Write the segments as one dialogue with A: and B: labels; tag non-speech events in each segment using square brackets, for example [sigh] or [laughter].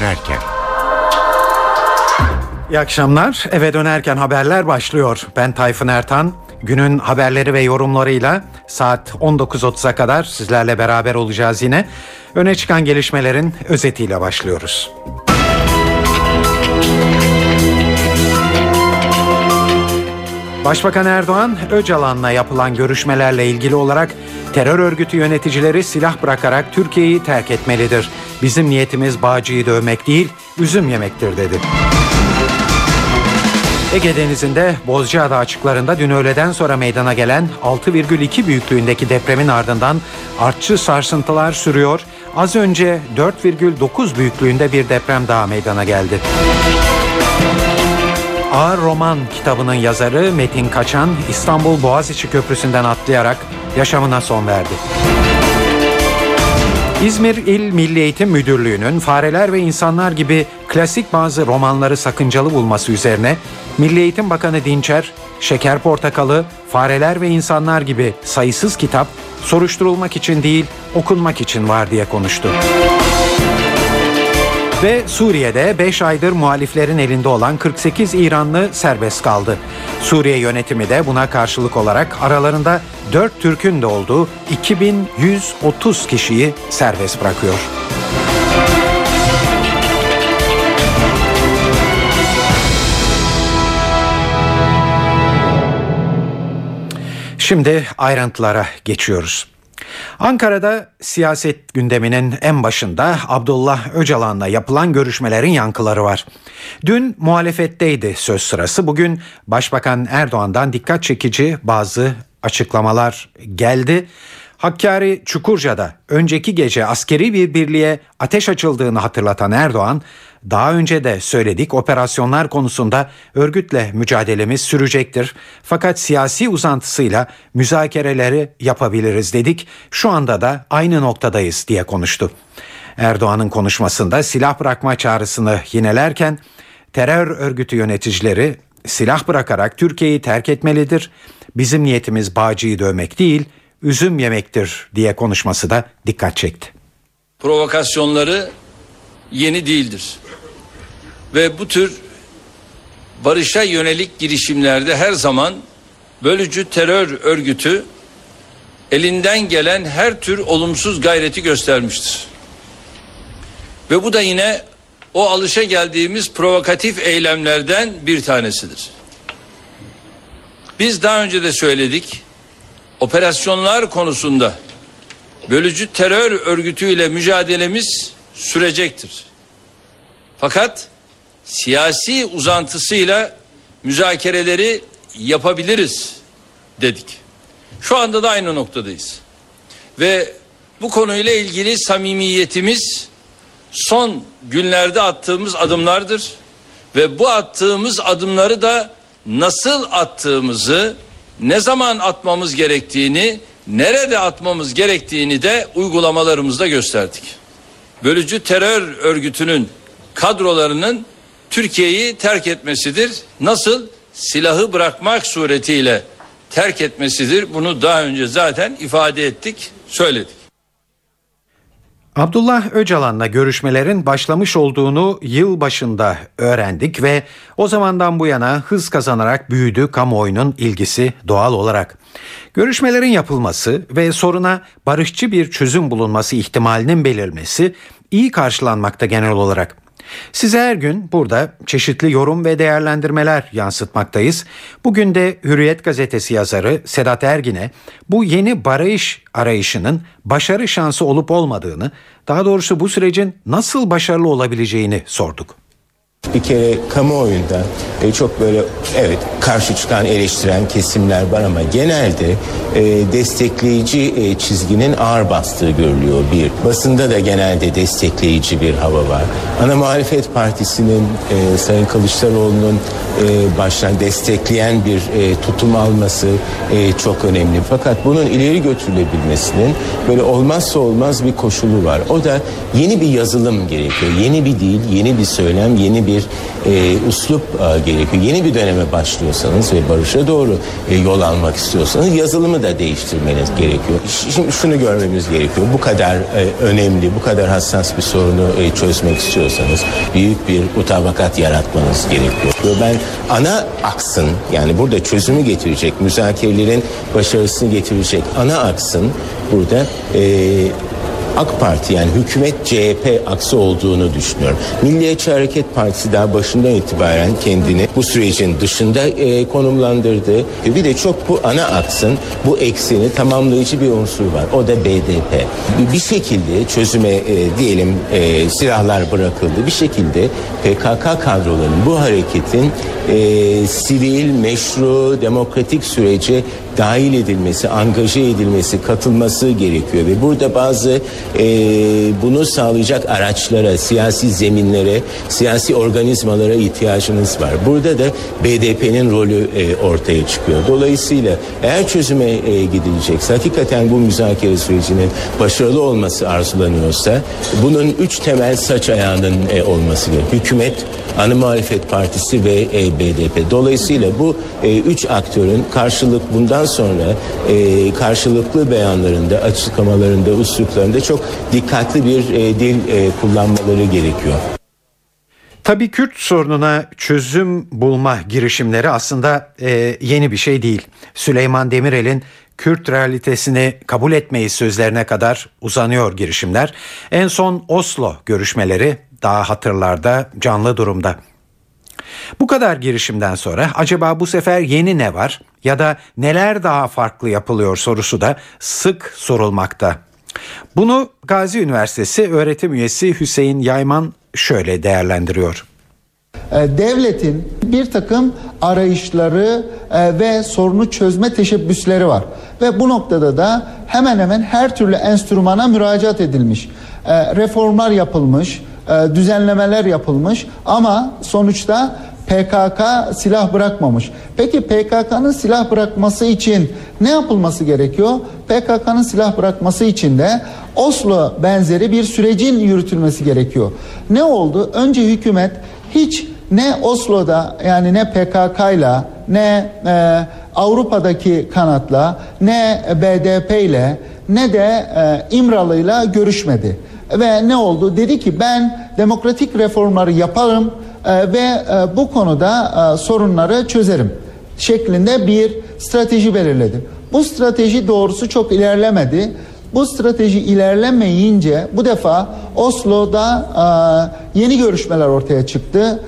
A: dönerken.
B: İyi akşamlar. Eve dönerken haberler başlıyor. Ben Tayfun Ertan. Günün haberleri ve yorumlarıyla saat 19.30'a kadar sizlerle beraber olacağız yine. Öne çıkan gelişmelerin özetiyle başlıyoruz. Başbakan Erdoğan, Öcalan'la yapılan görüşmelerle ilgili olarak terör örgütü yöneticileri silah bırakarak Türkiye'yi terk etmelidir. Bizim niyetimiz Bağcı'yı dövmek değil, üzüm yemektir dedi. Ege Denizi'nde Bozcaada açıklarında dün öğleden sonra meydana gelen 6,2 büyüklüğündeki depremin ardından artçı sarsıntılar sürüyor. Az önce 4,9 büyüklüğünde bir deprem daha meydana geldi. Ağır Roman kitabının yazarı Metin Kaçan İstanbul Boğaziçi Köprüsü'nden atlayarak yaşamına son verdi. İzmir İl Milli Eğitim Müdürlüğü'nün Fareler ve İnsanlar gibi klasik bazı romanları sakıncalı bulması üzerine Milli Eğitim Bakanı Dinçer, Şeker Portakalı, Fareler ve İnsanlar gibi sayısız kitap soruşturulmak için değil okunmak için var diye konuştu. Ve Suriye'de 5 aydır muhaliflerin elinde olan 48 İranlı serbest kaldı. Suriye yönetimi de buna karşılık olarak aralarında 4 Türk'ün de olduğu 2130 kişiyi serbest bırakıyor. Şimdi ayrıntılara geçiyoruz. Ankara'da siyaset gündeminin en başında Abdullah Öcalan'la yapılan görüşmelerin yankıları var. Dün muhalefetteydi söz sırası. Bugün Başbakan Erdoğan'dan dikkat çekici bazı açıklamalar geldi. Hakkari Çukurca'da önceki gece askeri bir birliğe ateş açıldığını hatırlatan Erdoğan, daha önce de söyledik operasyonlar konusunda örgütle mücadelemiz sürecektir. Fakat siyasi uzantısıyla müzakereleri yapabiliriz dedik. Şu anda da aynı noktadayız diye konuştu. Erdoğan'ın konuşmasında silah bırakma çağrısını yinelerken terör örgütü yöneticileri silah bırakarak Türkiye'yi terk etmelidir. Bizim niyetimiz Bağcı'yı dövmek değil, üzüm yemektir diye konuşması da dikkat çekti.
C: Provokasyonları yeni değildir. Ve bu tür barışa yönelik girişimlerde her zaman bölücü terör örgütü elinden gelen her tür olumsuz gayreti göstermiştir. Ve bu da yine o alışa geldiğimiz provokatif eylemlerden bir tanesidir. Biz daha önce de söyledik. Operasyonlar konusunda bölücü terör örgütüyle mücadelemiz sürecektir. Fakat siyasi uzantısıyla müzakereleri yapabiliriz dedik. Şu anda da aynı noktadayız. Ve bu konuyla ilgili samimiyetimiz son günlerde attığımız adımlardır ve bu attığımız adımları da nasıl attığımızı, ne zaman atmamız gerektiğini, nerede atmamız gerektiğini de uygulamalarımızda gösterdik. Bölücü terör örgütünün kadrolarının Türkiye'yi terk etmesidir. Nasıl? Silahı bırakmak suretiyle terk etmesidir. Bunu daha önce zaten ifade ettik, söyledik.
B: Abdullah Öcalan'la görüşmelerin başlamış olduğunu yıl başında öğrendik ve o zamandan bu yana hız kazanarak büyüdü kamuoyunun ilgisi doğal olarak. Görüşmelerin yapılması ve soruna barışçı bir çözüm bulunması ihtimalinin belirmesi iyi karşılanmakta genel olarak. Size her gün burada çeşitli yorum ve değerlendirmeler yansıtmaktayız. Bugün de Hürriyet gazetesi yazarı Sedat Ergin'e bu yeni barış arayışının başarı şansı olup olmadığını, daha doğrusu bu sürecin nasıl başarılı olabileceğini sorduk.
D: Bir kere kamuoyunda e, çok böyle evet karşı çıkan eleştiren kesimler var ama genelde e, destekleyici e, çizginin ağır bastığı görülüyor bir. Basında da genelde destekleyici bir hava var. Ana muhalefet partisinin e, Sayın Kılıçdaroğlu'nun e, baştan destekleyen bir e, tutum alması e, çok önemli. Fakat bunun ileri götürülebilmesinin böyle olmazsa olmaz bir koşulu var. O da yeni bir yazılım gerekiyor. Yeni bir dil, yeni bir söylem, yeni bir bir e, uslup e, gerekiyor. Yeni bir döneme başlıyorsanız ve barışa doğru e, yol almak istiyorsanız yazılımı da değiştirmeniz gerekiyor. Şimdi şunu görmemiz gerekiyor. Bu kadar e, önemli, bu kadar hassas bir sorunu e, çözmek istiyorsanız büyük bir mutabakat yaratmanız gerekiyor. Ben ana aksın yani burada çözümü getirecek, müzakerelerin başarısını getirecek ana aksın burada e, AK Parti yani hükümet CHP aksı olduğunu düşünüyorum. Milliyetçi Hareket Partisi daha başından itibaren kendini bu sürecin dışında e, konumlandırdı. E, bir de çok bu ana aksın bu ekseni tamamlayıcı bir unsur var. O da BDP. Bir şekilde çözüme e, diyelim e, silahlar bırakıldı. Bir şekilde PKK kadrolarının bu hareketin e, sivil, meşru, demokratik sürece dahil edilmesi, angaje edilmesi, katılması gerekiyor ve burada bazı e, bunu sağlayacak araçlara, siyasi zeminlere, siyasi organizmalara ihtiyacınız var. Burada da BDP'nin rolü e, ortaya çıkıyor. Dolayısıyla eğer çözüme e, gidilecekse, hakikaten bu müzakere sürecinin başarılı olması arzulanıyorsa, bunun üç temel saç ayağının e, olması gerekiyor. Hükümet, ana muhalefet partisi ve e, BDP. Dolayısıyla bu e, üç aktörün karşılık bundan sonra e, karşılıklı beyanlarında, açıklamalarında, usluplarında çok dikkatli bir e, dil e, kullanmaları gerekiyor.
B: Tabii Kürt sorununa çözüm bulma girişimleri aslında e, yeni bir şey değil. Süleyman Demirel'in Kürt realitesini kabul etmeyi sözlerine kadar uzanıyor girişimler. En son Oslo görüşmeleri daha hatırlarda canlı durumda. Bu kadar girişimden sonra acaba bu sefer yeni ne var ya da neler daha farklı yapılıyor sorusu da sık sorulmakta. Bunu Gazi Üniversitesi öğretim üyesi Hüseyin Yayman şöyle değerlendiriyor.
A: E, devletin bir takım arayışları e, ve sorunu çözme teşebbüsleri var. Ve bu noktada da hemen hemen her türlü enstrümana müracaat edilmiş. E, reformlar yapılmış, düzenlemeler yapılmış ama sonuçta PKK silah bırakmamış. Peki PKK'nın silah bırakması için ne yapılması gerekiyor? PKK'nın silah bırakması için de Oslo benzeri bir sürecin yürütülmesi gerekiyor. Ne oldu? Önce hükümet hiç ne Oslo'da yani ne PKK ile ne e, Avrupa'daki kanatla ne BDP ile ne de e, İmralı'yla görüşmedi. Ve ne oldu? Dedi ki ben demokratik reformları yaparım e, ve e, bu konuda e, sorunları çözerim şeklinde bir strateji belirledi. Bu strateji doğrusu çok ilerlemedi. Bu strateji ilerlemeyince bu defa Oslo'da yeni görüşmeler ortaya çıktı.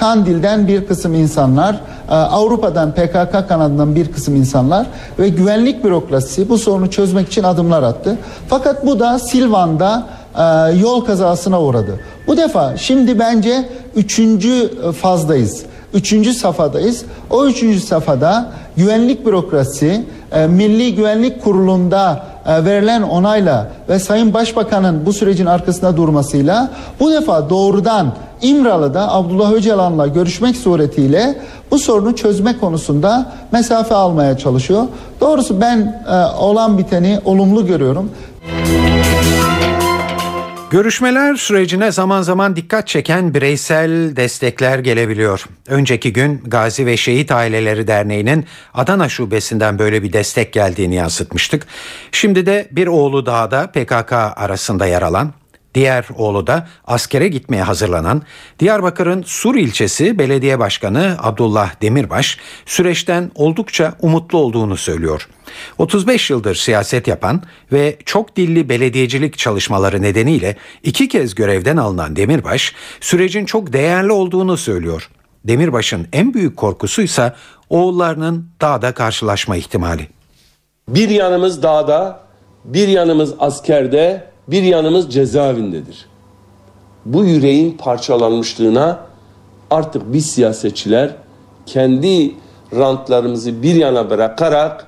A: Kandil'den bir kısım insanlar, Avrupa'dan PKK kanadından bir kısım insanlar ve güvenlik bürokrasisi bu sorunu çözmek için adımlar attı. Fakat bu da Silvan'da yol kazasına uğradı. Bu defa şimdi bence üçüncü fazdayız. Üçüncü safhadayız. O üçüncü safhada güvenlik bürokrasi e, Milli Güvenlik Kurulu'nda e, verilen onayla ve Sayın Başbakan'ın bu sürecin arkasında durmasıyla bu defa doğrudan İmralı'da Abdullah Öcalan'la görüşmek suretiyle bu sorunu çözme konusunda mesafe almaya çalışıyor. Doğrusu ben e, olan biteni olumlu görüyorum.
B: Görüşmeler sürecine zaman zaman dikkat çeken bireysel destekler gelebiliyor. Önceki gün Gazi ve Şehit Aileleri Derneği'nin Adana şubesinden böyle bir destek geldiğini yansıtmıştık. Şimdi de bir oğlu daha da PKK arasında yer alan Diğer oğlu da askere gitmeye hazırlanan Diyarbakır'ın Sur ilçesi belediye başkanı Abdullah Demirbaş süreçten oldukça umutlu olduğunu söylüyor. 35 yıldır siyaset yapan ve çok dilli belediyecilik çalışmaları nedeniyle iki kez görevden alınan Demirbaş sürecin çok değerli olduğunu söylüyor. Demirbaş'ın en büyük korkusu ise oğullarının dağda karşılaşma ihtimali.
E: Bir yanımız dağda, bir yanımız askerde, bir yanımız cezaevindedir. Bu yüreğin parçalanmışlığına artık biz siyasetçiler kendi rantlarımızı bir yana bırakarak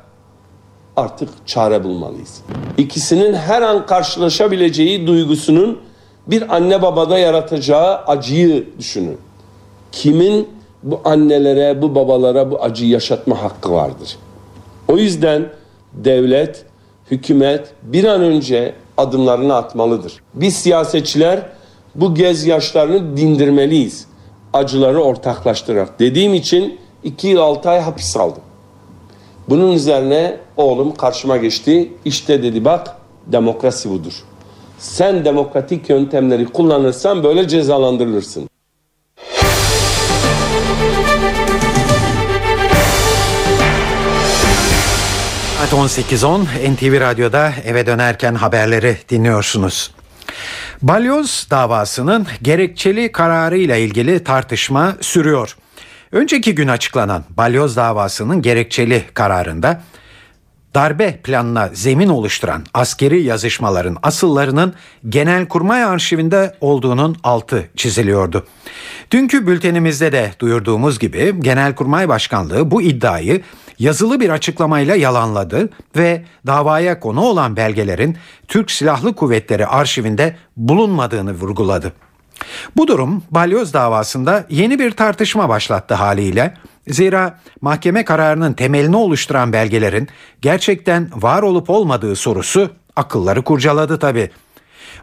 E: artık çare bulmalıyız. İkisinin her an karşılaşabileceği duygusunun bir anne babada yaratacağı acıyı düşünün. Kimin bu annelere, bu babalara bu acıyı yaşatma hakkı vardır. O yüzden devlet, hükümet bir an önce adımlarını atmalıdır. Biz siyasetçiler bu gez yaşlarını dindirmeliyiz. acıları ortaklaştırarak dediğim için 2 yıl 6 ay hapis aldım. Bunun üzerine oğlum karşıma geçti. İşte dedi bak demokrasi budur. Sen demokratik yöntemleri kullanırsan böyle cezalandırılırsın.
B: 18.10 NTV Radyo'da eve dönerken haberleri dinliyorsunuz. Balyoz davasının gerekçeli kararı ile ilgili tartışma sürüyor. Önceki gün açıklanan Balyoz davasının gerekçeli kararında darbe planına zemin oluşturan askeri yazışmaların asıllarının Genelkurmay arşivinde olduğunun altı çiziliyordu. Dünkü bültenimizde de duyurduğumuz gibi Genelkurmay Başkanlığı bu iddiayı yazılı bir açıklamayla yalanladı ve davaya konu olan belgelerin Türk Silahlı Kuvvetleri arşivinde bulunmadığını vurguladı. Bu durum balyoz davasında yeni bir tartışma başlattı haliyle. Zira mahkeme kararının temelini oluşturan belgelerin gerçekten var olup olmadığı sorusu akılları kurcaladı tabi.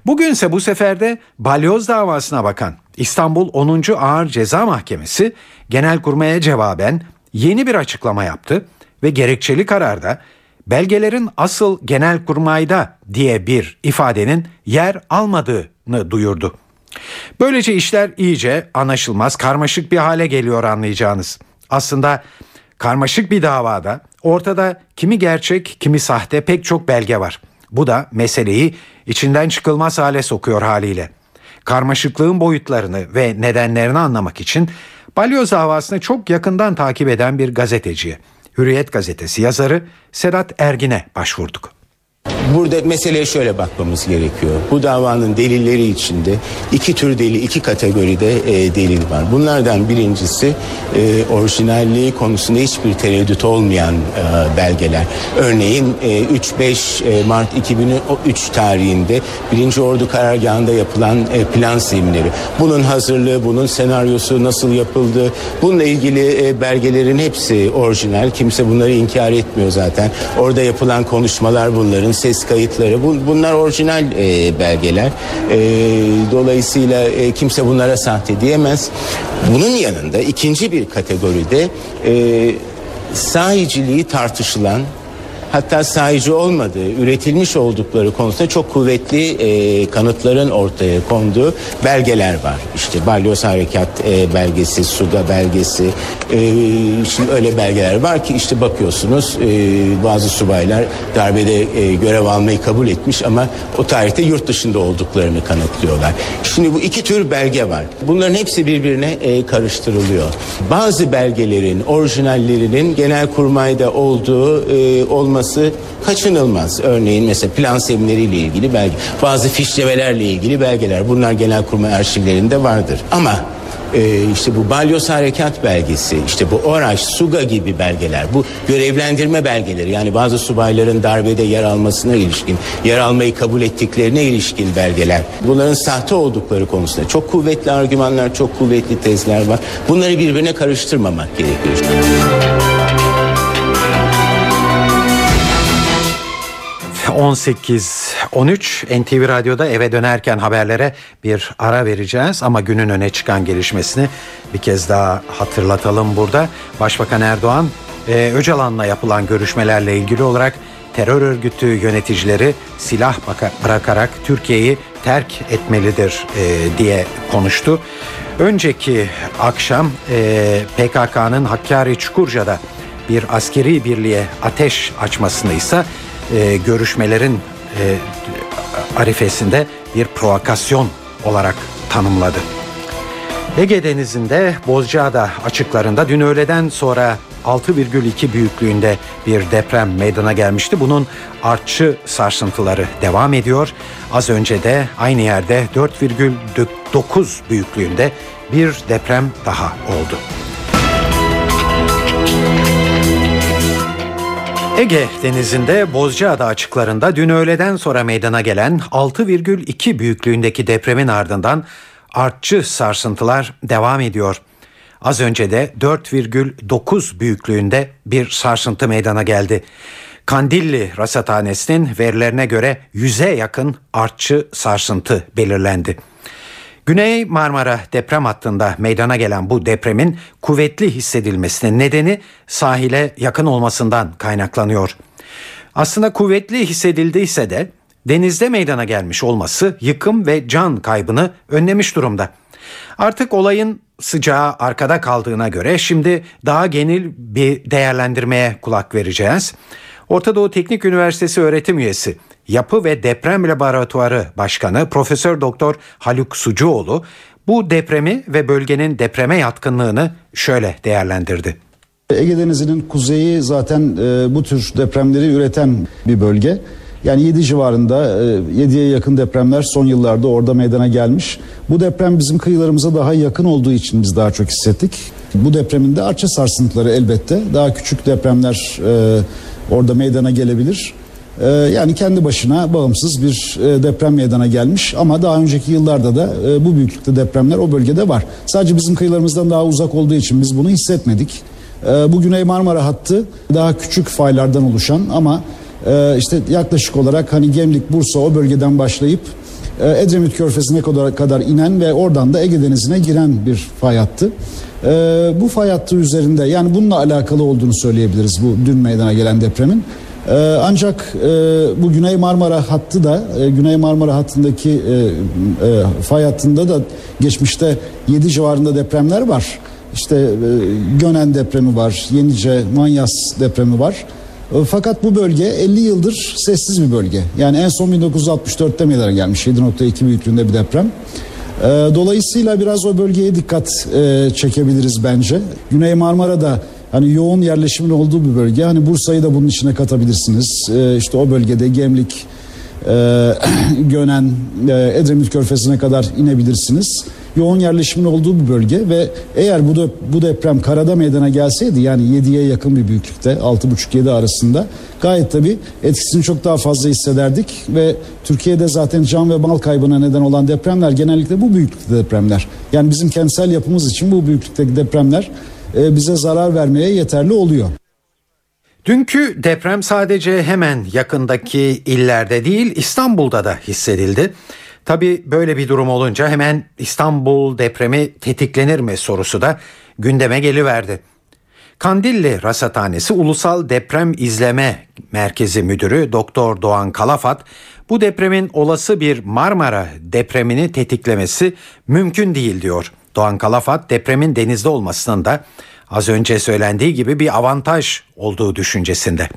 B: Bugünse bu sefer de balyoz davasına bakan İstanbul 10. Ağır Ceza Mahkemesi Genelkurmay'a cevaben yeni bir açıklama yaptı ve gerekçeli kararda belgelerin asıl Genelkurmay'da diye bir ifadenin yer almadığını duyurdu. Böylece işler iyice anlaşılmaz, karmaşık bir hale geliyor anlayacağınız. Aslında karmaşık bir davada ortada kimi gerçek, kimi sahte pek çok belge var. Bu da meseleyi içinden çıkılmaz hale sokuyor haliyle. Karmaşıklığın boyutlarını ve nedenlerini anlamak için Balyoz davasını çok yakından takip eden bir gazeteciye, Hürriyet gazetesi yazarı Sedat Ergin'e başvurduk.
D: Burada meseleye şöyle bakmamız gerekiyor. Bu davanın delilleri içinde iki tür delil, iki kategoride e, delil var. Bunlardan birincisi e, orijinalliği konusunda hiçbir tereddüt olmayan e, belgeler. Örneğin e, 3-5 e, Mart 2003 tarihinde 1. Ordu Karargahı'nda yapılan e, plan semineri. Bunun hazırlığı, bunun senaryosu nasıl yapıldı, bununla ilgili e, belgelerin hepsi orijinal. Kimse bunları inkar etmiyor zaten. Orada yapılan konuşmalar bunların ses kayıtları bu, bunlar orijinal e, belgeler. E, dolayısıyla e, kimse bunlara sahte diyemez. Bunun yanında ikinci bir kategoride e, sahiciliği tartışılan hatta sahici olmadığı, üretilmiş oldukları konusunda çok kuvvetli e, kanıtların ortaya konduğu belgeler var. İşte Balyoz Harekat e, belgesi, Suda belgesi, e, şimdi öyle belgeler var ki işte bakıyorsunuz e, bazı subaylar darbede e, görev almayı kabul etmiş ama o tarihte yurt dışında olduklarını kanıtlıyorlar. Şimdi bu iki tür belge var. Bunların hepsi birbirine e, karıştırılıyor. Bazı belgelerin orijinallerinin genelkurmayda olduğu e, olması kaçınılmaz. Örneğin mesela plan semineriyle ilgili belge, bazı fişlemelerle ilgili belgeler bunlar genelkurmay arşivlerinde vardır. Ama e, işte bu Balyoz Harekat belgesi, işte bu Oraş, Suga gibi belgeler, bu görevlendirme belgeleri yani bazı subayların darbede yer almasına ilişkin, yer almayı kabul ettiklerine ilişkin belgeler. Bunların sahte oldukları konusunda çok kuvvetli argümanlar, çok kuvvetli tezler var. Bunları birbirine karıştırmamak gerekiyor.
B: 18-13 NTV Radyo'da eve dönerken haberlere bir ara vereceğiz ama günün öne çıkan gelişmesini bir kez daha hatırlatalım burada. Başbakan Erdoğan Öcalan'la yapılan görüşmelerle ilgili olarak terör örgütü yöneticileri silah bırakarak Türkiye'yi terk etmelidir e, diye konuştu. Önceki akşam e, PKK'nın Hakkari Çukurca'da bir askeri birliğe ateş açmasını ise e, görüşmelerin e, arifesinde bir provokasyon olarak tanımladı. Ege Denizi'nde Bozcaada açıklarında dün öğleden sonra 6,2 büyüklüğünde bir deprem meydana gelmişti. Bunun artçı sarsıntıları devam ediyor. Az önce de aynı yerde 4,9 büyüklüğünde bir deprem daha oldu. Ege Denizi'nde Bozcaada açıklarında dün öğleden sonra meydana gelen 6,2 büyüklüğündeki depremin ardından artçı sarsıntılar devam ediyor. Az önce de 4,9 büyüklüğünde bir sarsıntı meydana geldi. Kandilli Rasathanesi'nin verilerine göre yüze yakın artçı sarsıntı belirlendi. Güney Marmara deprem hattında meydana gelen bu depremin kuvvetli hissedilmesinin nedeni sahile yakın olmasından kaynaklanıyor. Aslında kuvvetli hissedildiyse de denizde meydana gelmiş olması yıkım ve can kaybını önlemiş durumda. Artık olayın sıcağı arkada kaldığına göre şimdi daha genel bir değerlendirmeye kulak vereceğiz. Orta Doğu Teknik Üniversitesi öğretim üyesi, Yapı ve Deprem Laboratuvarı Başkanı Profesör Doktor Haluk Sucuoğlu bu depremi ve bölgenin depreme yatkınlığını şöyle değerlendirdi.
F: Ege Denizi'nin kuzeyi zaten e, bu tür depremleri üreten bir bölge. Yani 7 civarında e, 7'ye yakın depremler son yıllarda orada meydana gelmiş. Bu deprem bizim kıyılarımıza daha yakın olduğu için biz daha çok hissettik. Bu depremin de artçı sarsıntıları elbette daha küçük depremler e, orada meydana gelebilir. E, yani kendi başına bağımsız bir e, deprem meydana gelmiş ama daha önceki yıllarda da e, bu büyüklükte depremler o bölgede var. Sadece bizim kıyılarımızdan daha uzak olduğu için biz bunu hissetmedik. E, bu Güney Marmara hattı daha küçük faylardan oluşan ama e, işte yaklaşık olarak hani Gemlik, Bursa o bölgeden başlayıp e, Edremit Körfezi'ne kadar, kadar inen ve oradan da Ege Denizi'ne giren bir fay hattı. E, bu fay hattı üzerinde yani bununla alakalı olduğunu söyleyebiliriz bu dün meydana gelen depremin. Ee, ancak e, bu Güney Marmara hattı da e, Güney Marmara hattındaki e, e, fay hattında da geçmişte 7 civarında depremler var. İşte e, Gönen depremi var, Yenice, Manyas depremi var. E, fakat bu bölge 50 yıldır sessiz bir bölge. Yani en son 1964'te meydana gelmiş 7.2 büyüklüğünde bir deprem. E, Dolayısıyla biraz o bölgeye dikkat e, çekebiliriz bence. Güney Marmara'da hani yoğun yerleşimin olduğu bir bölge. Hani Bursa'yı da bunun içine katabilirsiniz. İşte o bölgede Gemlik, [clears throat] Gönen, Edremit Körfezi'ne kadar inebilirsiniz. Yoğun yerleşimin olduğu bir bölge ve eğer bu, de, bu deprem karada meydana gelseydi yani 7'ye yakın bir büyüklükte 6,5-7 arasında gayet tabii etkisini çok daha fazla hissederdik ve Türkiye'de zaten can ve mal kaybına neden olan depremler genellikle bu büyüklükte depremler. Yani bizim kentsel yapımız için bu büyüklükteki depremler e, bize zarar vermeye yeterli oluyor.
B: Dünkü deprem sadece hemen yakındaki illerde değil İstanbul'da da hissedildi. Tabi böyle bir durum olunca hemen İstanbul depremi tetiklenir mi sorusu da gündeme geliverdi. Kandilli Rasathanesi Ulusal Deprem İzleme Merkezi Müdürü Doktor Doğan Kalafat bu depremin olası bir Marmara depremini tetiklemesi mümkün değil diyor. Doğan Kalafat depremin denizde olmasının da az önce söylendiği gibi bir avantaj olduğu düşüncesinde.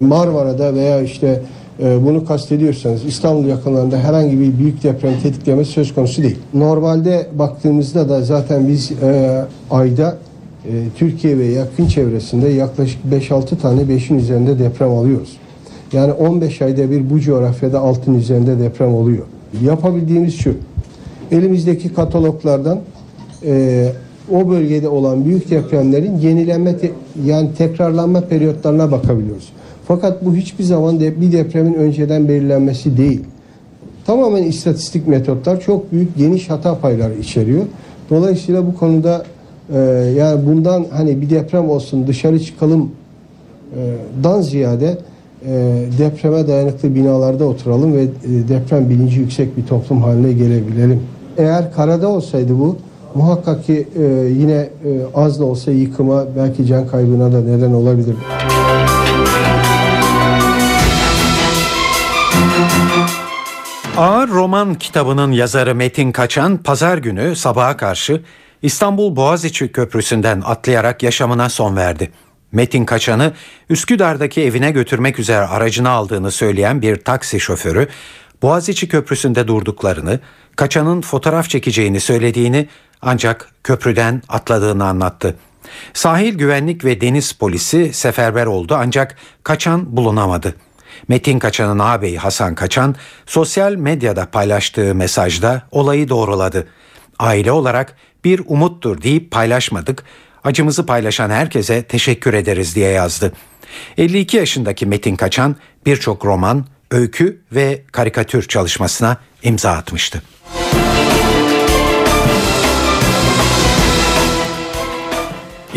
G: Marmara'da veya işte bunu kastediyorsanız İstanbul yakınlarında herhangi bir büyük deprem tetiklemesi söz konusu değil. Normalde baktığımızda da zaten biz e, ayda e, Türkiye ve yakın çevresinde yaklaşık 5-6 tane 5'in üzerinde deprem alıyoruz. Yani 15 ayda bir bu coğrafyada altın üzerinde deprem oluyor. Yapabildiğimiz şu, elimizdeki kataloglardan e, o bölgede olan büyük depremlerin yenilenme te- yani tekrarlanma periyotlarına bakabiliyoruz. Fakat bu hiçbir zaman de bir depremin önceden belirlenmesi değil. Tamamen istatistik metotlar çok büyük geniş hata payları içeriyor. Dolayısıyla bu konuda e, yani bundan hani bir deprem olsun dışarı çıkalım e, dan ziyade e, depreme dayanıklı binalarda oturalım ve e, deprem bilinci yüksek bir toplum haline gelebilelim. Eğer karada olsaydı bu muhakkak ki e, yine e, az da olsa yıkıma belki can kaybına da neden olabilir.
B: Ağır roman kitabının yazarı Metin Kaçan pazar günü sabaha karşı İstanbul Boğaziçi Köprüsü'nden atlayarak yaşamına son verdi. Metin Kaçan'ı Üsküdar'daki evine götürmek üzere aracını aldığını söyleyen bir taksi şoförü Boğaziçi Köprüsü'nde durduklarını, Kaçan'ın fotoğraf çekeceğini söylediğini ancak köprüden atladığını anlattı. Sahil güvenlik ve deniz polisi seferber oldu ancak Kaçan bulunamadı. Metin Kaçan'ın ağabeyi Hasan Kaçan sosyal medyada paylaştığı mesajda olayı doğruladı. Aile olarak bir umuttur deyip paylaşmadık. Acımızı paylaşan herkese teşekkür ederiz diye yazdı. 52 yaşındaki Metin Kaçan birçok roman, öykü ve karikatür çalışmasına imza atmıştı.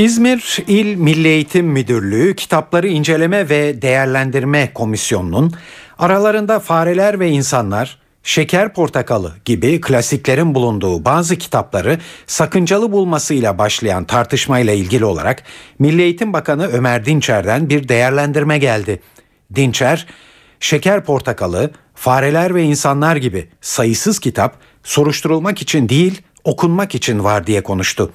B: İzmir İl Milli Eğitim Müdürlüğü Kitapları İnceleme ve Değerlendirme Komisyonu'nun aralarında fareler ve insanlar, Şeker Portakalı gibi klasiklerin bulunduğu bazı kitapları sakıncalı bulmasıyla başlayan tartışmayla ilgili olarak Milli Eğitim Bakanı Ömer Dinçer'den bir değerlendirme geldi. Dinçer, Şeker Portakalı, Fareler ve İnsanlar gibi sayısız kitap soruşturulmak için değil, okunmak için var diye konuştu.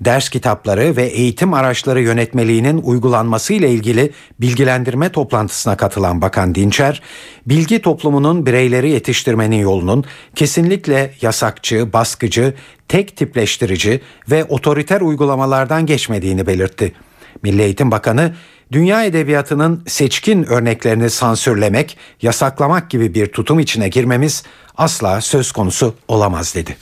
B: Ders kitapları ve eğitim araçları yönetmeliğinin uygulanması ile ilgili bilgilendirme toplantısına katılan Bakan Dinçer, bilgi toplumunun bireyleri yetiştirmenin yolunun kesinlikle yasakçı, baskıcı, tek tipleştirici ve otoriter uygulamalardan geçmediğini belirtti. Milli Eğitim Bakanı, dünya edebiyatının seçkin örneklerini sansürlemek, yasaklamak gibi bir tutum içine girmemiz asla söz konusu olamaz dedi.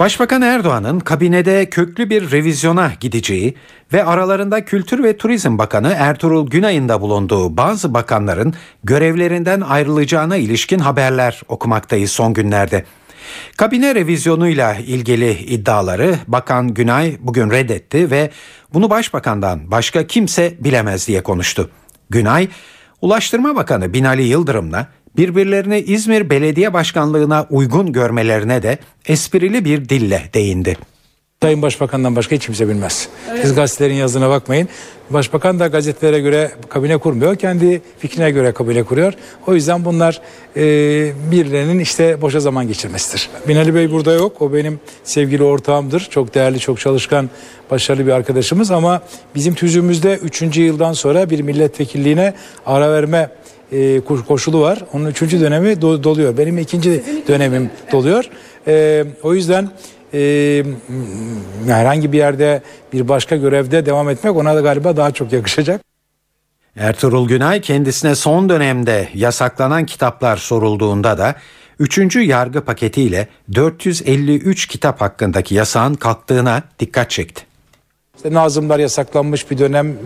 B: Başbakan Erdoğan'ın kabinede köklü bir revizyona gideceği ve aralarında Kültür ve Turizm Bakanı Ertuğrul Günay'ın da bulunduğu bazı bakanların görevlerinden ayrılacağına ilişkin haberler okumaktayız son günlerde. Kabine revizyonuyla ilgili iddiaları Bakan Günay bugün reddetti ve bunu başbakandan başka kimse bilemez diye konuştu. Günay, Ulaştırma Bakanı Binali Yıldırım'la birbirlerini İzmir Belediye Başkanlığına uygun görmelerine de esprili bir dille değindi.
H: Sayın Başbakan'dan başka hiç kimse bilmez. Siz gazetelerin yazdığına bakmayın. Başbakan da gazetelere göre kabine kurmuyor. Kendi fikrine göre kabine kuruyor. O yüzden bunlar e, birilerinin işte boşa zaman geçirmesidir. Binali Bey burada yok. O benim sevgili ortağımdır. Çok değerli, çok çalışkan, başarılı bir arkadaşımız. Ama bizim tüzüğümüzde 3. yıldan sonra bir milletvekilliğine ara verme e, koşulu var. Onun üçüncü dönemi do- doluyor. Benim ikinci dönemim doluyor. E, o yüzden e, herhangi bir yerde bir başka görevde devam etmek ona da galiba daha çok yakışacak.
B: Ertuğrul Günay kendisine son dönemde yasaklanan kitaplar sorulduğunda da 3. yargı paketiyle 453 kitap hakkındaki yasağın kalktığına dikkat çekti.
H: İşte Nazımlar yasaklanmış bir dönem,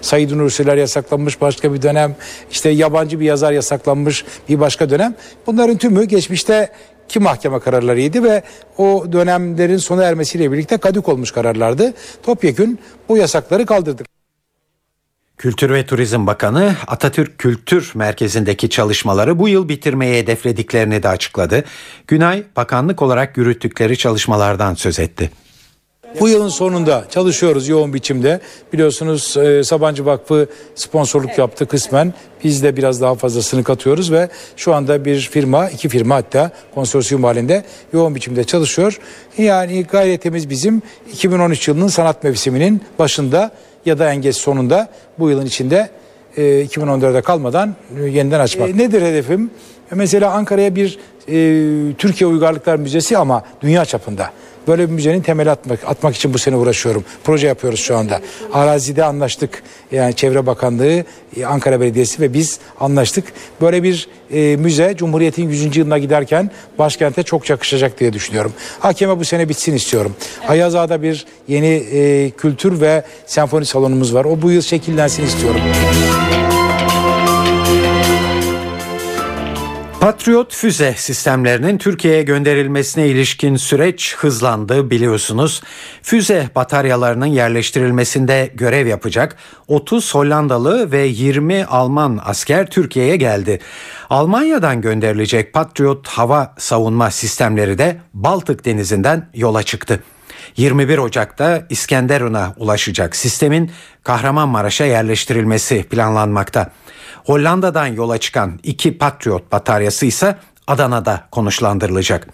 H: Said Nursiler yasaklanmış başka bir dönem, işte yabancı bir yazar yasaklanmış bir başka dönem. Bunların tümü geçmişte ki mahkeme kararlarıydı ve o dönemlerin sona ermesiyle birlikte kadük olmuş kararlardı. Topyekün bu yasakları kaldırdık.
B: Kültür ve Turizm Bakanı Atatürk Kültür Merkezi'ndeki çalışmaları bu yıl bitirmeye hedeflediklerini de açıkladı. Günay bakanlık olarak yürüttükleri çalışmalardan söz etti.
H: Bu yılın sonunda çalışıyoruz yoğun biçimde. Biliyorsunuz e, Sabancı Vakfı sponsorluk yaptı kısmen. Biz de biraz daha fazlasını katıyoruz ve şu anda bir firma, iki firma hatta konsorsiyum halinde yoğun biçimde çalışıyor. Yani gayretimiz bizim 2013 yılının sanat mevsiminin başında ya da en geç sonunda bu yılın içinde e, 2014'e kalmadan e, yeniden açmak. E, nedir hedefim? E, Mesela Ankara'ya bir e, Türkiye Uygarlıklar Müzesi ama dünya çapında. Böyle bir müzenin temeli atmak, atmak için bu sene uğraşıyorum. Proje yapıyoruz şu anda. Arazide anlaştık. Yani Çevre Bakanlığı, e, Ankara Belediyesi ve biz anlaştık. Böyle bir e, müze Cumhuriyet'in 100. yılına giderken başkente çok yakışacak diye düşünüyorum. Hakeme bu sene bitsin istiyorum. Ayaz Ağa'da bir yeni e, kültür ve senfoni salonumuz var. O bu yıl şekillensin istiyorum.
B: Patriot füze sistemlerinin Türkiye'ye gönderilmesine ilişkin süreç hızlandı biliyorsunuz. Füze bataryalarının yerleştirilmesinde görev yapacak 30 Hollandalı ve 20 Alman asker Türkiye'ye geldi. Almanya'dan gönderilecek Patriot hava savunma sistemleri de Baltık Denizi'nden yola çıktı. 21 Ocak'ta İskenderun'a ulaşacak sistemin Kahramanmaraş'a yerleştirilmesi planlanmakta. Hollanda'dan yola çıkan iki Patriot bataryası ise Adana'da konuşlandırılacak.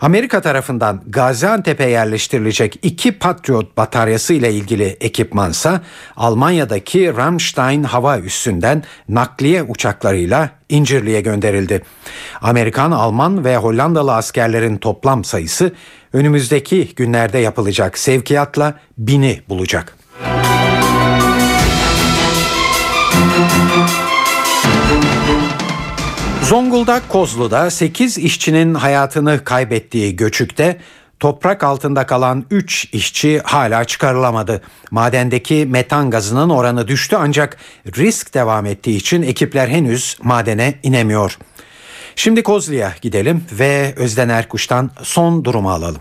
B: Amerika tarafından Gaziantep'e yerleştirilecek iki Patriot bataryası ile ilgili ekipmansa Almanya'daki Ramstein hava üssünden nakliye uçaklarıyla İncirli'ye gönderildi. Amerikan, Alman ve Hollandalı askerlerin toplam sayısı önümüzdeki günlerde yapılacak sevkiyatla bini bulacak. Zonguldak Kozlu'da 8 işçinin hayatını kaybettiği göçükte toprak altında kalan 3 işçi hala çıkarılamadı. Madendeki metan gazının oranı düştü ancak risk devam ettiği için ekipler henüz madene inemiyor. Şimdi Kozlu'ya gidelim ve Özden Erkuş'tan son durumu alalım.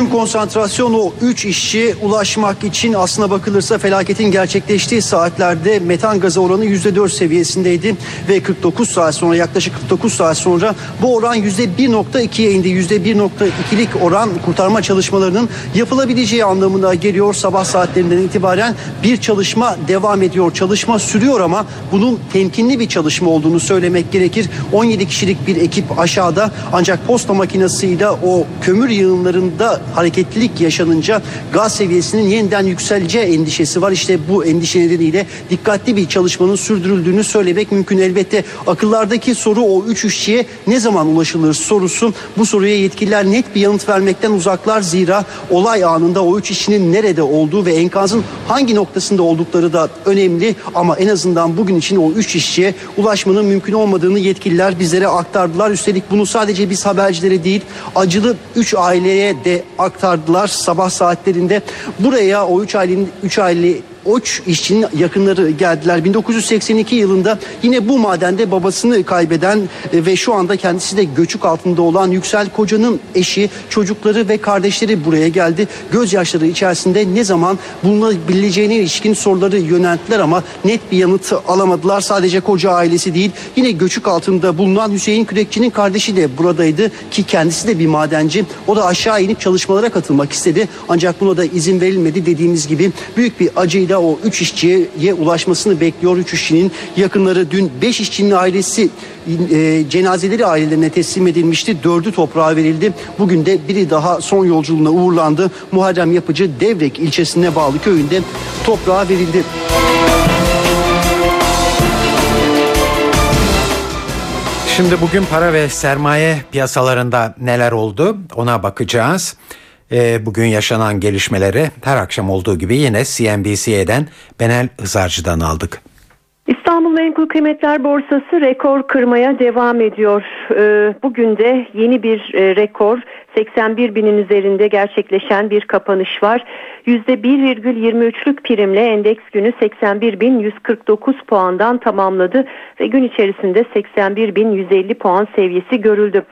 I: Tüm konsantrasyon o 3 işçi ulaşmak için aslına bakılırsa felaketin gerçekleştiği saatlerde metan gazı oranı %4 seviyesindeydi ve 49 saat sonra yaklaşık 49 saat sonra bu oran %1.2'ye indi. %1.2'lik oran kurtarma çalışmalarının yapılabileceği anlamına geliyor. Sabah saatlerinden itibaren bir çalışma devam ediyor. Çalışma sürüyor ama bunun temkinli bir çalışma olduğunu söylemek gerekir. 17 kişilik bir ekip aşağıda ancak posta makinesiyle o kömür yığınlarında hareketlilik yaşanınca gaz seviyesinin yeniden yükseleceği endişesi var. İşte bu endişe nedeniyle dikkatli bir çalışmanın sürdürüldüğünü söylemek mümkün. Elbette akıllardaki soru o üç işçiye ne zaman ulaşılır sorusu. Bu soruya yetkililer net bir yanıt vermekten uzaklar. Zira olay anında o üç işçinin nerede olduğu ve enkazın hangi noktasında oldukları da önemli. Ama en azından bugün için o üç işçiye ulaşmanın mümkün olmadığını yetkililer bizlere aktardılar. Üstelik bunu sadece biz habercilere değil acılı üç aileye de aktardılar sabah saatlerinde. Buraya o üç ailenin üç aile Oç işçinin yakınları geldiler. 1982 yılında yine bu madende babasını kaybeden e, ve şu anda kendisi de göçük altında olan Yüksel Koca'nın eşi, çocukları ve kardeşleri buraya geldi. Gözyaşları içerisinde ne zaman bulunabileceğine ilişkin soruları yönelttiler ama net bir yanıt alamadılar. Sadece koca ailesi değil yine göçük altında bulunan Hüseyin Kürekçi'nin kardeşi de buradaydı ki kendisi de bir madenci. O da aşağı inip çalışmalara katılmak istedi. Ancak buna da izin verilmedi dediğimiz gibi büyük bir acıyla o 3 işçiye ulaşmasını bekliyor. 3 işçinin yakınları dün 5 işçinin ailesi e, cenazeleri ailelerine teslim edilmişti. Dördü toprağa verildi. Bugün de biri daha son yolculuğuna uğurlandı. Muharrem Yapıcı Devrek ilçesine bağlı köyünde toprağa verildi.
B: Şimdi bugün para ve sermaye piyasalarında neler oldu ona bakacağız. Ee, bugün yaşanan gelişmeleri her akşam olduğu gibi yine CNBC'den Benel Hızarcı'dan aldık.
J: İstanbul Menkul Kıymetler Borsası rekor kırmaya devam ediyor. Ee, Bugün de yeni bir e, rekor 81 binin üzerinde gerçekleşen bir kapanış var. %1,23'lük primle endeks günü 81.149 puandan tamamladı ve gün içerisinde 81.150 puan seviyesi görüldü.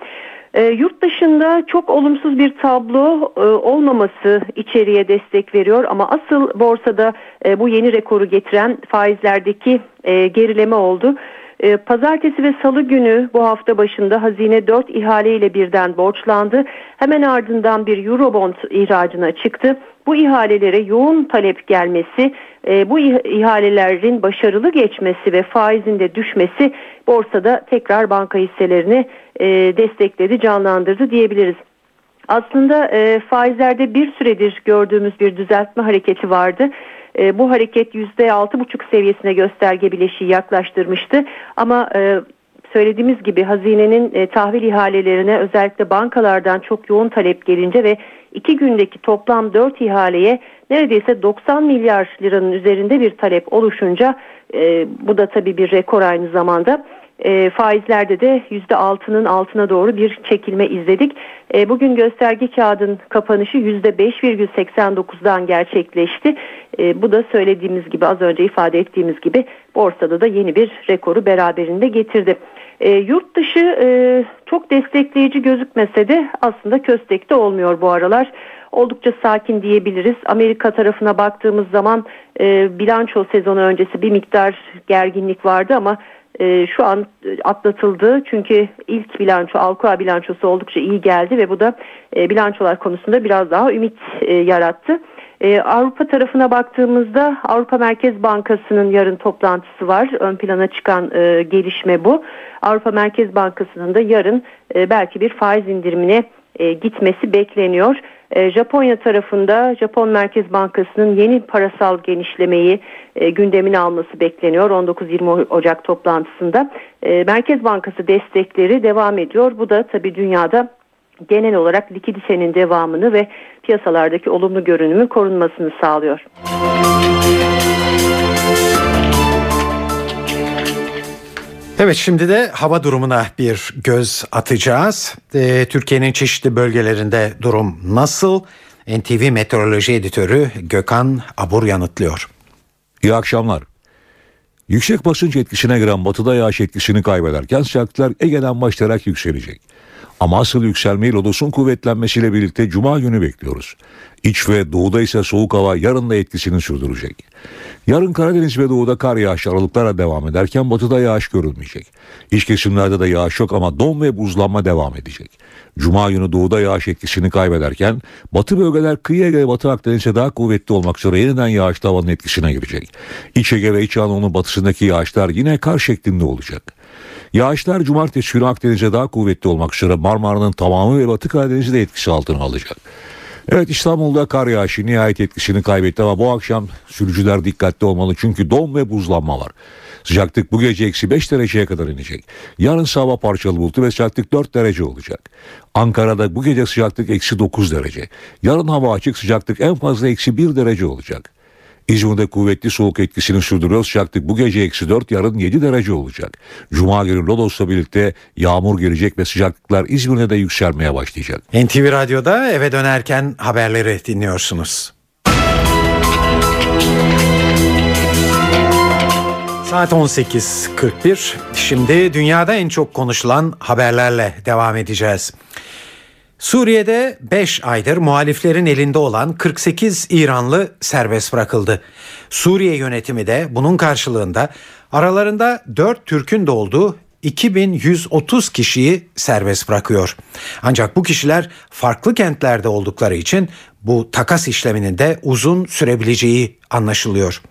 J: E, yurt dışında çok olumsuz bir tablo e, olmaması içeriye destek veriyor ama asıl borsada e, bu yeni rekoru getiren faizlerdeki e, gerileme oldu. E, Pazartesi ve salı günü bu hafta başında hazine 4 ihale ile birden borçlandı. Hemen ardından bir Eurobond ihracına çıktı. Bu ihalelere yoğun talep gelmesi, e, bu ih- ihalelerin başarılı geçmesi ve faizin de düşmesi borsada tekrar banka hisselerini e, destekledi, canlandırdı diyebiliriz. Aslında e, faizlerde bir süredir gördüğümüz bir düzeltme hareketi vardı. E, bu hareket %6,5 seviyesine gösterge bileşiği yaklaştırmıştı. Ama e, söylediğimiz gibi hazinenin e, tahvil ihalelerine özellikle bankalardan çok yoğun talep gelince ve iki gündeki toplam 4 ihaleye neredeyse 90 milyar liranın üzerinde bir talep oluşunca e, bu da tabii bir rekor aynı zamanda. E, faizlerde de %6'nın altına doğru bir çekilme izledik. E, bugün gösterge kağıdın kapanışı %5,89'dan gerçekleşti. E, bu da söylediğimiz gibi az önce ifade ettiğimiz gibi borsada da yeni bir rekoru beraberinde getirdi. E, yurt dışı e, çok destekleyici gözükmese de aslında köstekte olmuyor bu aralar. Oldukça sakin diyebiliriz. Amerika tarafına baktığımız zaman e, bilanço sezonu öncesi bir miktar gerginlik vardı ama e, şu an atlatıldı. Çünkü ilk bilanço Alcoa bilançosu oldukça iyi geldi ve bu da e, bilançolar konusunda biraz daha ümit e, yarattı. E, Avrupa tarafına baktığımızda Avrupa Merkez Bankası'nın yarın toplantısı var. Ön plana çıkan e, gelişme bu. Avrupa Merkez Bankası'nın da yarın e, belki bir faiz indirimine e, gitmesi bekleniyor. E, Japonya tarafında Japon Merkez Bankası'nın yeni parasal genişlemeyi e, gündemine alması bekleniyor 19-20 Ocak toplantısında. E, Merkez Bankası destekleri devam ediyor. Bu da tabii dünyada genel olarak likiditenin devamını ve piyasalardaki olumlu görünümün korunmasını sağlıyor.
B: Evet şimdi de hava durumuna bir göz atacağız. Ee, Türkiye'nin çeşitli bölgelerinde durum nasıl? NTV Meteoroloji Editörü Gökhan Abur yanıtlıyor.
K: İyi akşamlar. Yüksek basınç etkisine giren batıda yağış etkisini kaybederken sıcaklıklar Ege'den başlayarak yükselecek. Ama asıl yükselmeyi lodosun kuvvetlenmesiyle birlikte cuma günü bekliyoruz. İç ve doğuda ise soğuk hava yarın da etkisini sürdürecek. Yarın Karadeniz ve doğuda kar yağışı aralıklarla devam ederken batıda yağış görülmeyecek. İç kesimlerde de yağış yok ama don ve buzlanma devam edecek. Cuma günü doğuda yağış etkisini kaybederken batı bölgeler kıyı Ege ve Batı Akdeniz'e daha kuvvetli olmak üzere yeniden yağışlı havanın etkisine girecek. İç Ege ve İç Anadolu'nun batısındaki yağışlar yine kar şeklinde olacak. Yağışlar cumartesi günü Akdeniz'e daha kuvvetli olmak üzere Marmara'nın tamamı ve Batı Karadeniz'i de etkisi altına alacak. Evet İstanbul'da kar yağışı nihayet etkisini kaybetti ama bu akşam sürücüler dikkatli olmalı çünkü don ve buzlanma var. Sıcaklık bu gece eksi 5 dereceye kadar inecek. Yarın sabah parçalı bulutlu ve sıcaklık 4 derece olacak. Ankara'da bu gece sıcaklık eksi 9 derece. Yarın hava açık sıcaklık en fazla eksi 1 derece olacak. İzmir'de kuvvetli soğuk etkisini sürdürüyor. Sıcaklık bu gece eksi 4 yarın 7 derece olacak. Cuma günü Lodos'la birlikte yağmur gelecek ve sıcaklıklar İzmir'de de yükselmeye başlayacak.
B: NTV Radyo'da eve dönerken haberleri dinliyorsunuz. Saat 18.41. Şimdi dünyada en çok konuşulan haberlerle devam edeceğiz. Suriye'de 5 aydır muhaliflerin elinde olan 48 İranlı serbest bırakıldı. Suriye yönetimi de bunun karşılığında aralarında 4 Türk'ün de olduğu 2130 kişiyi serbest bırakıyor. Ancak bu kişiler farklı kentlerde oldukları için bu takas işleminin de uzun sürebileceği anlaşılıyor.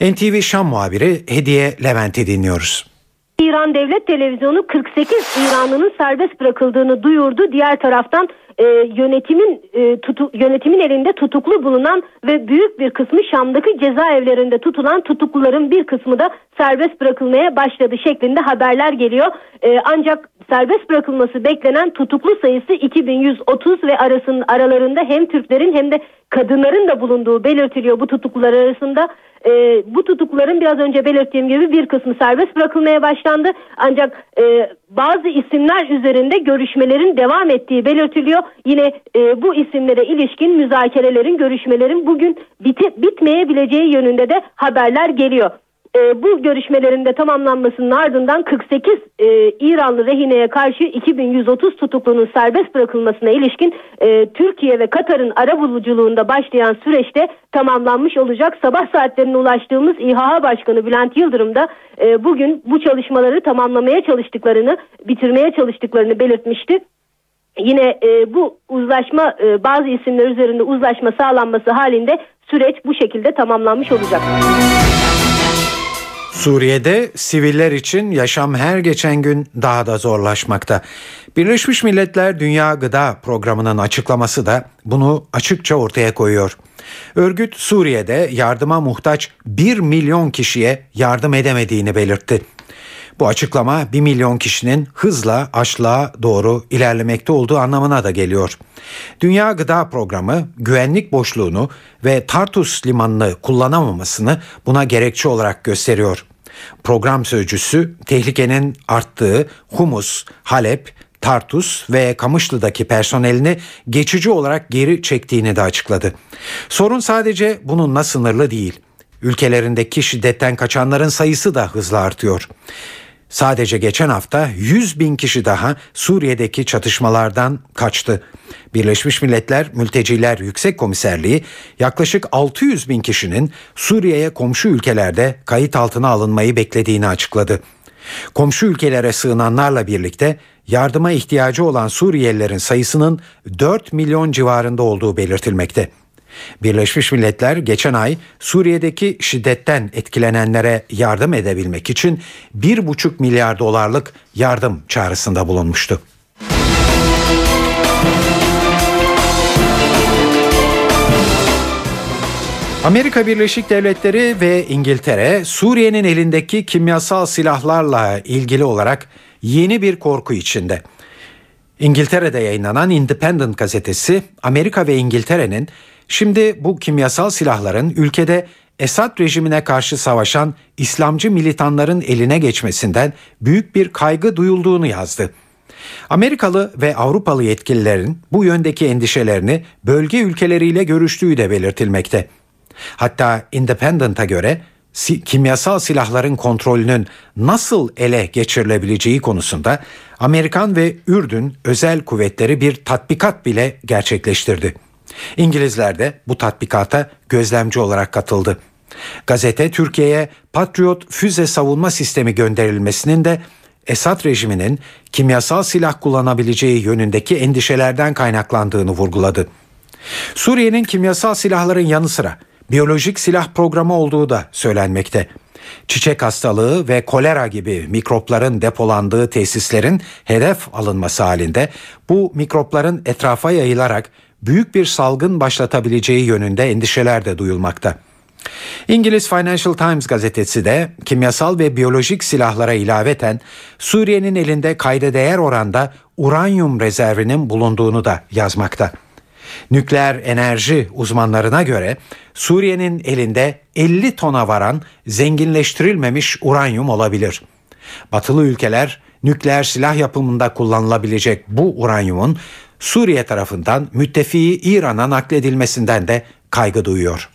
B: NTV Şam muhabiri Hediye Levent'i dinliyoruz.
L: İran Devlet Televizyonu 48 İranlının serbest bırakıldığını duyurdu. Diğer taraftan e, yönetimin e, tutu, yönetimin elinde tutuklu bulunan ve büyük bir kısmı Şam'daki cezaevlerinde tutulan tutukluların bir kısmı da serbest bırakılmaya başladı şeklinde haberler geliyor. E, ancak serbest bırakılması beklenen tutuklu sayısı 2130 ve arasının aralarında hem Türklerin hem de kadınların da bulunduğu belirtiliyor bu tutuklular arasında. E, bu tutukluların biraz önce belirttiğim gibi bir kısmı serbest bırakılmaya başlandı. Ancak e, bazı isimler üzerinde görüşmelerin devam ettiği belirtiliyor. Yine e, bu isimlere ilişkin müzakerelerin, görüşmelerin bugün biti, bitmeyebileceği yönünde de haberler geliyor. E, bu görüşmelerin de tamamlanmasının ardından 48 e, İranlı rehineye karşı 2130 tutuklunun serbest bırakılmasına ilişkin e, Türkiye ve Katar'ın ara buluculuğunda başlayan süreçte tamamlanmış olacak. Sabah saatlerine ulaştığımız İHA Başkanı Bülent Yıldırım da e, bugün bu çalışmaları tamamlamaya çalıştıklarını, bitirmeye çalıştıklarını belirtmişti. Yine e, bu uzlaşma e, bazı isimler üzerinde uzlaşma sağlanması halinde süreç bu şekilde tamamlanmış olacak.
B: Suriye'de siviller için yaşam her geçen gün daha da zorlaşmakta. Birleşmiş Milletler Dünya Gıda Programı'nın açıklaması da bunu açıkça ortaya koyuyor. Örgüt Suriye'de yardıma muhtaç 1 milyon kişiye yardım edemediğini belirtti. Bu açıklama 1 milyon kişinin hızla açlığa doğru ilerlemekte olduğu anlamına da geliyor. Dünya Gıda Programı güvenlik boşluğunu ve Tartus limanını kullanamamasını buna gerekçe olarak gösteriyor. Program sözcüsü tehlikenin arttığı Humus, Halep, Tartus ve Kamışlı'daki personelini geçici olarak geri çektiğini de açıkladı. Sorun sadece bununla sınırlı değil. Ülkelerindeki şiddetten kaçanların sayısı da hızla artıyor. Sadece geçen hafta 100 bin kişi daha Suriye'deki çatışmalardan kaçtı. Birleşmiş Milletler Mülteciler Yüksek Komiserliği yaklaşık 600 bin kişinin Suriye'ye komşu ülkelerde kayıt altına alınmayı beklediğini açıkladı. Komşu ülkelere sığınanlarla birlikte yardıma ihtiyacı olan Suriyelilerin sayısının 4 milyon civarında olduğu belirtilmekte. Birleşmiş Milletler geçen ay Suriye'deki şiddetten etkilenenlere yardım edebilmek için 1,5 milyar dolarlık yardım çağrısında bulunmuştu. Amerika Birleşik Devletleri ve İngiltere Suriye'nin elindeki kimyasal silahlarla ilgili olarak yeni bir korku içinde. İngiltere'de yayınlanan Independent gazetesi Amerika ve İngiltere'nin şimdi bu kimyasal silahların ülkede Esad rejimine karşı savaşan İslamcı militanların eline geçmesinden büyük bir kaygı duyulduğunu yazdı. Amerikalı ve Avrupalı yetkililerin bu yöndeki endişelerini bölge ülkeleriyle görüştüğü de belirtilmekte. Hatta Independent'a göre kimyasal silahların kontrolünün nasıl ele geçirilebileceği konusunda Amerikan ve Ürdün özel kuvvetleri bir tatbikat bile gerçekleştirdi. İngilizler de bu tatbikata gözlemci olarak katıldı. Gazete Türkiye'ye Patriot füze savunma sistemi gönderilmesinin de Esad rejiminin kimyasal silah kullanabileceği yönündeki endişelerden kaynaklandığını vurguladı. Suriye'nin kimyasal silahların yanı sıra biyolojik silah programı olduğu da söylenmekte. Çiçek hastalığı ve kolera gibi mikropların depolandığı tesislerin hedef alınması halinde bu mikropların etrafa yayılarak büyük bir salgın başlatabileceği yönünde endişeler de duyulmakta. İngiliz Financial Times gazetesi de kimyasal ve biyolojik silahlara ilaveten Suriye'nin elinde kayda değer oranda uranyum rezervinin bulunduğunu da yazmakta. Nükleer enerji uzmanlarına göre Suriye'nin elinde 50 tona varan zenginleştirilmemiş uranyum olabilir. Batılı ülkeler nükleer silah yapımında kullanılabilecek bu uranyumun Suriye tarafından müttefiği İran'a nakledilmesinden de kaygı duyuyor.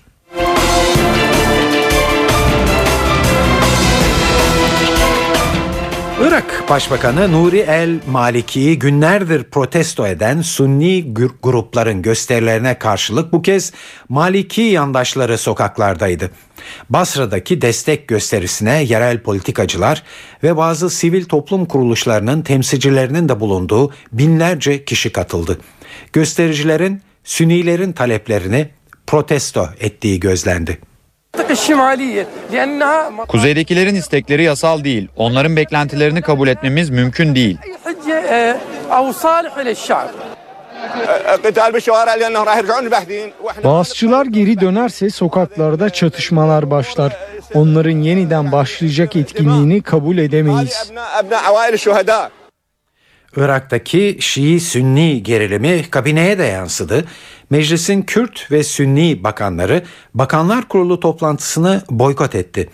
B: Irak Başbakanı Nuri El Maliki'yi günlerdir protesto eden Sunni grupların gösterilerine karşılık bu kez Maliki yandaşları sokaklardaydı. Basra'daki destek gösterisine yerel politikacılar ve bazı sivil toplum kuruluşlarının temsilcilerinin de bulunduğu binlerce kişi katıldı. Göstericilerin Sünnilerin taleplerini protesto ettiği gözlendi.
M: Kuzeydekilerin istekleri yasal değil. Onların beklentilerini kabul etmemiz mümkün değil.
N: Bağızçılar geri dönerse sokaklarda çatışmalar başlar. Onların yeniden başlayacak etkinliğini kabul edemeyiz.
B: Irak'taki Şii-Sünni gerilimi kabineye de yansıdı. Meclisin Kürt ve Sünni bakanları Bakanlar Kurulu toplantısını boykot etti.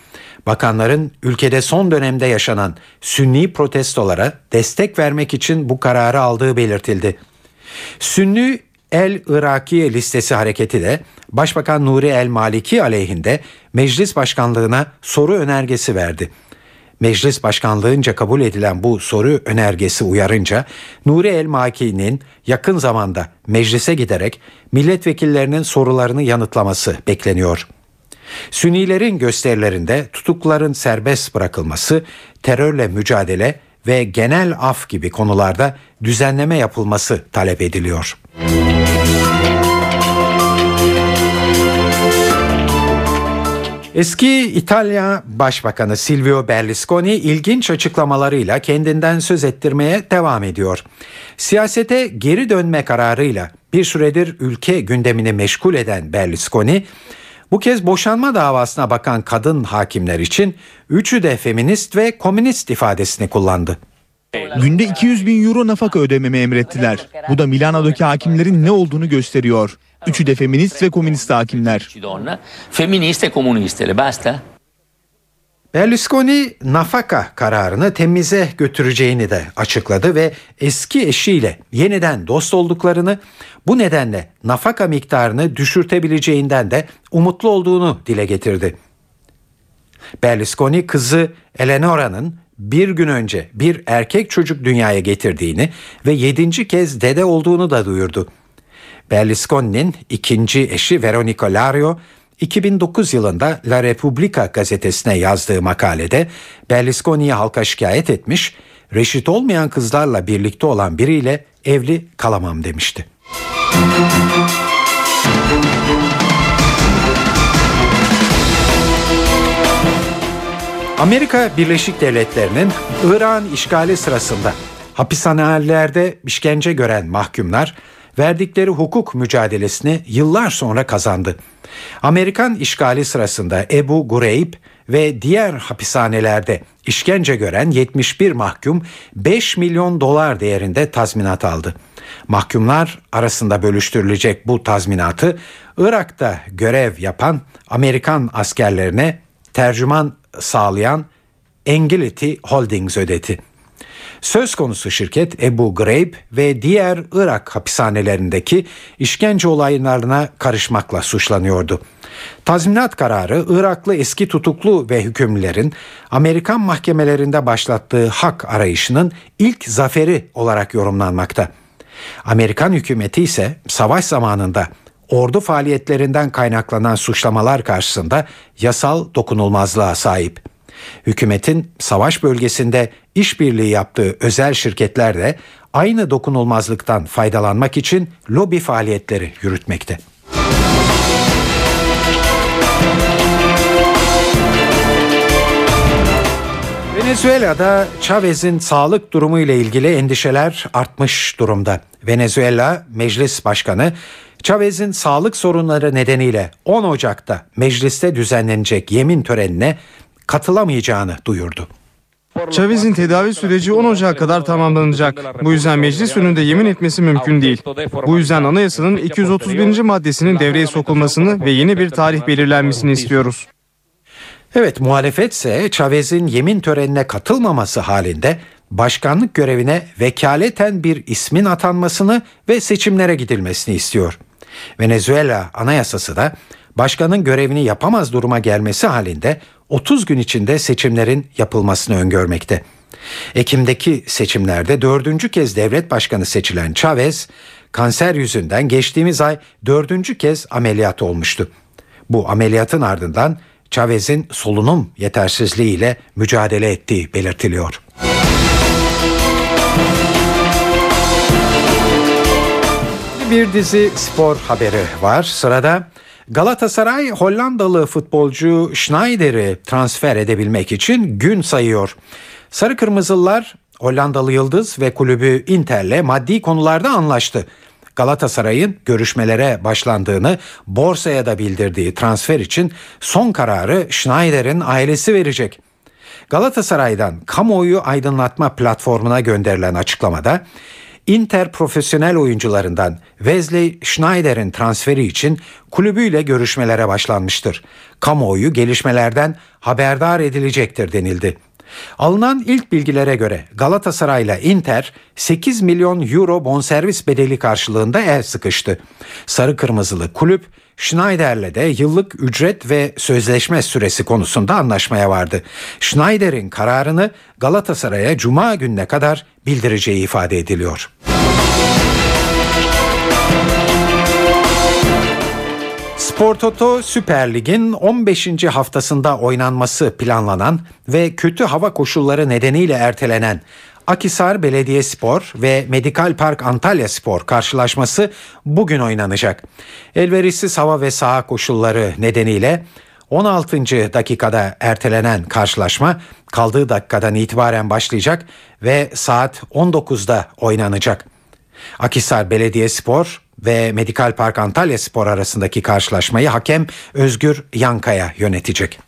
B: Bakanların ülkede son dönemde yaşanan Sünni protestolara destek vermek için bu kararı aldığı belirtildi. Sünni El Iraki listesi hareketi de Başbakan Nuri El Maliki aleyhinde meclis başkanlığına soru önergesi verdi. Meclis başkanlığınca kabul edilen bu soru önergesi uyarınca Nuri El Maliki'nin yakın zamanda meclise giderek milletvekillerinin sorularını yanıtlaması bekleniyor. Sünnilerin gösterilerinde tutukluların serbest bırakılması, terörle mücadele ve genel af gibi konularda düzenleme yapılması talep ediliyor. Eski İtalya Başbakanı Silvio Berlusconi ilginç açıklamalarıyla kendinden söz ettirmeye devam ediyor. Siyasete geri dönme kararıyla bir süredir ülke gündemini meşgul eden Berlusconi, bu kez boşanma davasına bakan kadın hakimler için üçü de feminist ve komünist ifadesini kullandı.
O: Günde 200 bin euro nafaka ödememi emrettiler. Bu da Milano'daki hakimlerin ne olduğunu gösteriyor. Üçü de feminist ve komünist hakimler.
P: Femministe e comuniste, basta?
B: Berlusconi nafaka kararını temize götüreceğini de açıkladı ve eski eşiyle yeniden dost olduklarını bu nedenle nafaka miktarını düşürtebileceğinden de umutlu olduğunu dile getirdi. Berlusconi kızı Eleanora'nın bir gün önce bir erkek çocuk dünyaya getirdiğini ve yedinci kez dede olduğunu da duyurdu. Berlusconi'nin ikinci eşi Veronica Lario 2009 yılında La Repubblica gazetesine yazdığı makalede Berlusconi'yi halka şikayet etmiş, reşit olmayan kızlarla birlikte olan biriyle evli kalamam demişti. Amerika Birleşik Devletleri'nin İran işgali sırasında hapishanelerde işkence gören mahkumlar verdikleri hukuk mücadelesini yıllar sonra kazandı. Amerikan işgali sırasında Ebu Gureyb ve diğer hapishanelerde işkence gören 71 mahkum 5 milyon dolar değerinde tazminat aldı. Mahkumlar arasında bölüştürülecek bu tazminatı Irak'ta görev yapan Amerikan askerlerine tercüman sağlayan Engility Holdings ödedi. Söz konusu şirket Ebu Ghraib ve diğer Irak hapishanelerindeki işkence olaylarına karışmakla suçlanıyordu. Tazminat kararı Iraklı eski tutuklu ve hükümlülerin Amerikan mahkemelerinde başlattığı hak arayışının ilk zaferi olarak yorumlanmakta. Amerikan hükümeti ise savaş zamanında ordu faaliyetlerinden kaynaklanan suçlamalar karşısında yasal dokunulmazlığa sahip. Hükümetin savaş bölgesinde işbirliği yaptığı özel şirketler de aynı dokunulmazlıktan faydalanmak için lobi faaliyetleri yürütmekte. Venezuela'da Chavez'in sağlık durumu ile ilgili endişeler artmış durumda. Venezuela Meclis Başkanı Chavez'in sağlık sorunları nedeniyle 10 Ocak'ta mecliste düzenlenecek yemin törenine katılamayacağını duyurdu.
Q: Chavez'in tedavi süreci 10 Ocak'a kadar tamamlanacak. Bu yüzden meclis önünde yemin etmesi mümkün değil. Bu yüzden anayasanın 231. maddesinin devreye sokulmasını ve yeni bir tarih belirlenmesini istiyoruz.
B: Evet muhalefet ise Chavez'in yemin törenine katılmaması halinde başkanlık görevine vekaleten bir ismin atanmasını ve seçimlere gidilmesini istiyor. Venezuela anayasası da başkanın görevini yapamaz duruma gelmesi halinde 30 gün içinde seçimlerin yapılmasını öngörmekte. Ekim'deki seçimlerde dördüncü kez devlet başkanı seçilen Chavez, kanser yüzünden geçtiğimiz ay dördüncü kez ameliyat olmuştu. Bu ameliyatın ardından Chavez'in solunum yetersizliğiyle mücadele ettiği belirtiliyor. Bir dizi spor haberi var. Sırada Galatasaray Hollandalı futbolcu Schneider'i transfer edebilmek için gün sayıyor. Sarı Kırmızılılar Hollandalı Yıldız ve kulübü Inter'le maddi konularda anlaştı. Galatasaray'ın görüşmelere başlandığını borsaya da bildirdiği transfer için son kararı Schneider'in ailesi verecek. Galatasaray'dan kamuoyu aydınlatma platformuna gönderilen açıklamada Inter profesyonel oyuncularından Wesley Schneider'in transferi için kulübüyle görüşmelere başlanmıştır. Kamuoyu gelişmelerden haberdar edilecektir denildi. Alınan ilk bilgilere göre Galatasaray ile Inter 8 milyon euro bonservis bedeli karşılığında el sıkıştı. Sarı kırmızılı kulüp Schneider'le de yıllık ücret ve sözleşme süresi konusunda anlaşmaya vardı. Schneider'in kararını Galatasaray'a cuma gününe kadar bildireceği ifade ediliyor. Spor Toto Süper Lig'in 15. haftasında oynanması planlanan ve kötü hava koşulları nedeniyle ertelenen Akisar Belediyespor ve Medikal Park Antalya Spor karşılaşması bugün oynanacak. Elverişsiz hava ve saha koşulları nedeniyle 16. dakikada ertelenen karşılaşma kaldığı dakikadan itibaren başlayacak ve saat 19'da oynanacak. Akisar Belediyespor ve Medikal Park Antalya Spor arasındaki karşılaşmayı hakem Özgür Yankaya yönetecek.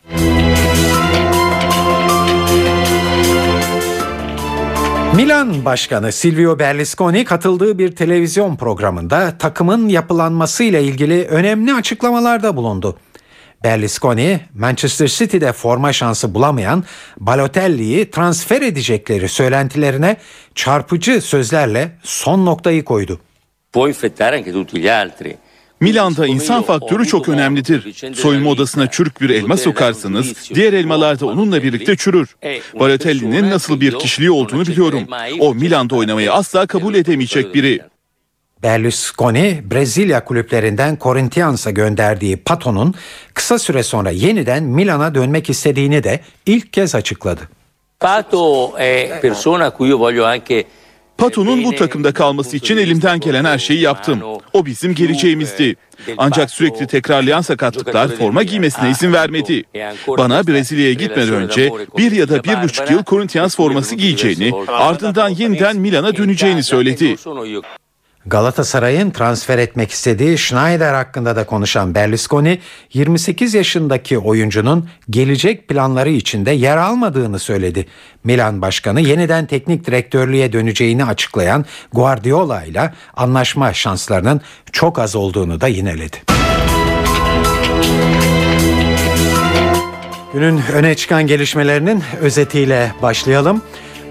B: Milan Başkanı Silvio Berlusconi katıldığı bir televizyon programında takımın yapılanmasıyla ilgili önemli açıklamalarda bulundu. Berlusconi, Manchester City'de forma şansı bulamayan Balotelli'yi transfer edecekleri söylentilerine çarpıcı sözlerle son noktayı koydu.
P: Può infettare anche tutti gli altri.
R: Milan'da insan faktörü çok önemlidir. Soyunma odasına çürük bir elma sokarsanız diğer elmalar da onunla birlikte çürür. Balotelli'nin nasıl bir kişiliği olduğunu biliyorum. O Milan'da oynamayı asla kabul edemeyecek biri.
B: Berlusconi, Brezilya kulüplerinden Corinthians'a gönderdiği Pato'nun kısa süre sonra yeniden Milan'a dönmek istediğini de ilk kez açıkladı.
P: Pato è persona a cui io voglio anche
R: Pato'nun bu takımda kalması için elimden gelen her şeyi yaptım. O bizim geleceğimizdi. Ancak sürekli tekrarlayan sakatlıklar forma giymesine izin vermedi. Bana Brezilya'ya gitmeden önce bir ya da bir buçuk yıl Corinthians forması giyeceğini, ardından yeniden Milan'a döneceğini söyledi.
B: Galatasaray'ın transfer etmek istediği Schneider hakkında da konuşan Berlusconi, 28 yaşındaki oyuncunun gelecek planları içinde yer almadığını söyledi. Milan Başkanı yeniden teknik direktörlüğe döneceğini açıklayan Guardiola ile anlaşma şanslarının çok az olduğunu da yineledi. Günün öne çıkan gelişmelerinin özetiyle başlayalım.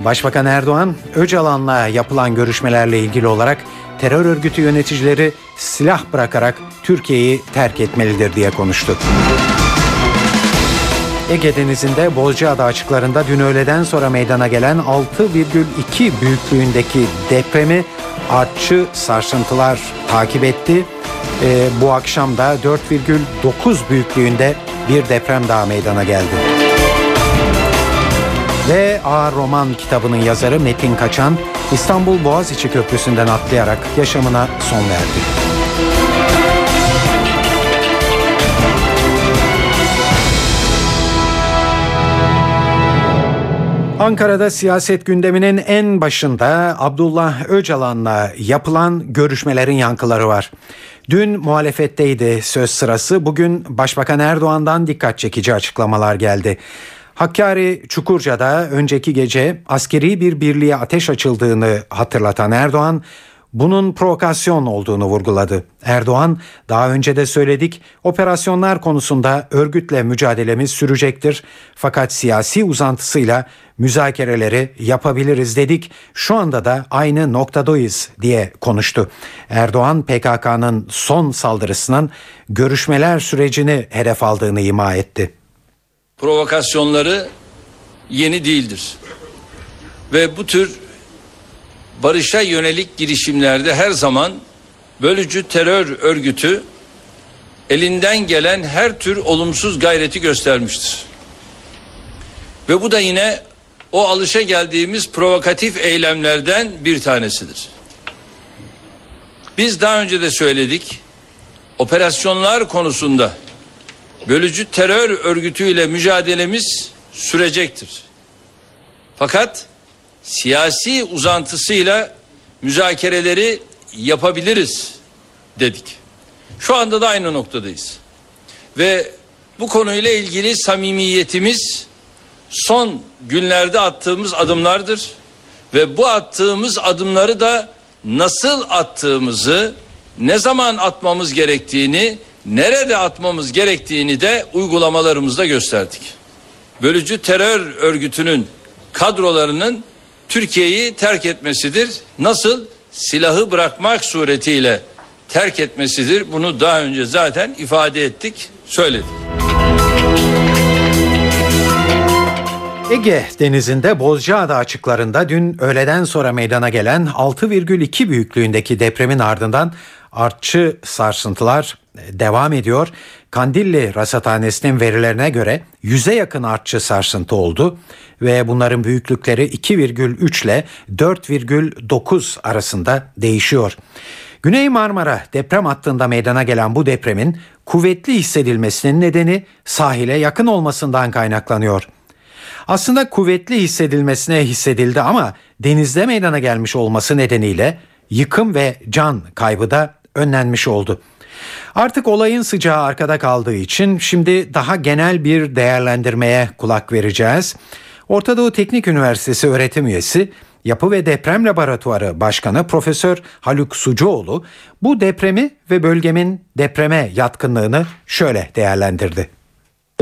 B: Başbakan Erdoğan, Öcalan'la yapılan görüşmelerle ilgili olarak terör örgütü yöneticileri silah bırakarak Türkiye'yi terk etmelidir diye konuştu. Ege Denizi'nde Bozcaada açıklarında dün öğleden sonra meydana gelen 6,2 büyüklüğündeki depremi artçı sarsıntılar takip etti. Ee, bu akşam da 4,9 büyüklüğünde bir deprem daha meydana geldi. Ağır Roman kitabının yazarı Metin Kaçan İstanbul Boğaziçi Köprüsü'nden atlayarak yaşamına son verdi. Ankara'da siyaset gündeminin en başında Abdullah Öcalan'la yapılan görüşmelerin yankıları var. Dün muhalefetteydi söz sırası. Bugün Başbakan Erdoğan'dan dikkat çekici açıklamalar geldi. Hakkari Çukurca'da önceki gece askeri bir birliğe ateş açıldığını hatırlatan Erdoğan bunun provokasyon olduğunu vurguladı. Erdoğan daha önce de söyledik operasyonlar konusunda örgütle mücadelemiz sürecektir. Fakat siyasi uzantısıyla müzakereleri yapabiliriz dedik. Şu anda da aynı noktadayız diye konuştu. Erdoğan PKK'nın son saldırısının görüşmeler sürecini hedef aldığını ima etti.
C: Provokasyonları yeni değildir. Ve bu tür barışa yönelik girişimlerde her zaman bölücü terör örgütü elinden gelen her tür olumsuz gayreti göstermiştir. Ve bu da yine o alışa geldiğimiz provokatif eylemlerden bir tanesidir. Biz daha önce de söyledik. Operasyonlar konusunda bölücü terör örgütüyle mücadelemiz sürecektir. Fakat siyasi uzantısıyla müzakereleri yapabiliriz dedik. Şu anda da aynı noktadayız. Ve bu konuyla ilgili samimiyetimiz son günlerde attığımız adımlardır ve bu attığımız adımları da nasıl attığımızı, ne zaman atmamız gerektiğini, nerede atmamız gerektiğini de uygulamalarımızda gösterdik. Bölücü terör örgütünün kadrolarının Türkiye'yi terk etmesidir. Nasıl? Silahı bırakmak suretiyle terk etmesidir. Bunu daha önce zaten ifade ettik, söyledik.
B: Ege Denizi'nde Bozcaada açıklarında dün öğleden sonra meydana gelen 6,2 büyüklüğündeki depremin ardından artçı sarsıntılar devam ediyor. Kandilli Rasathanesi'nin verilerine göre yüze yakın artçı sarsıntı oldu ve bunların büyüklükleri 2,3 ile 4,9 arasında değişiyor. Güney Marmara deprem hattında meydana gelen bu depremin kuvvetli hissedilmesinin nedeni sahile yakın olmasından kaynaklanıyor. Aslında kuvvetli hissedilmesine hissedildi ama denizde meydana gelmiş olması nedeniyle yıkım ve can kaybı da önlenmiş oldu. Artık olayın sıcağı arkada kaldığı için şimdi daha genel bir değerlendirmeye kulak vereceğiz. Orta Doğu Teknik Üniversitesi öğretim üyesi Yapı ve Deprem Laboratuvarı Başkanı Profesör Haluk Sucuoğlu bu depremi ve bölgemin depreme yatkınlığını şöyle değerlendirdi.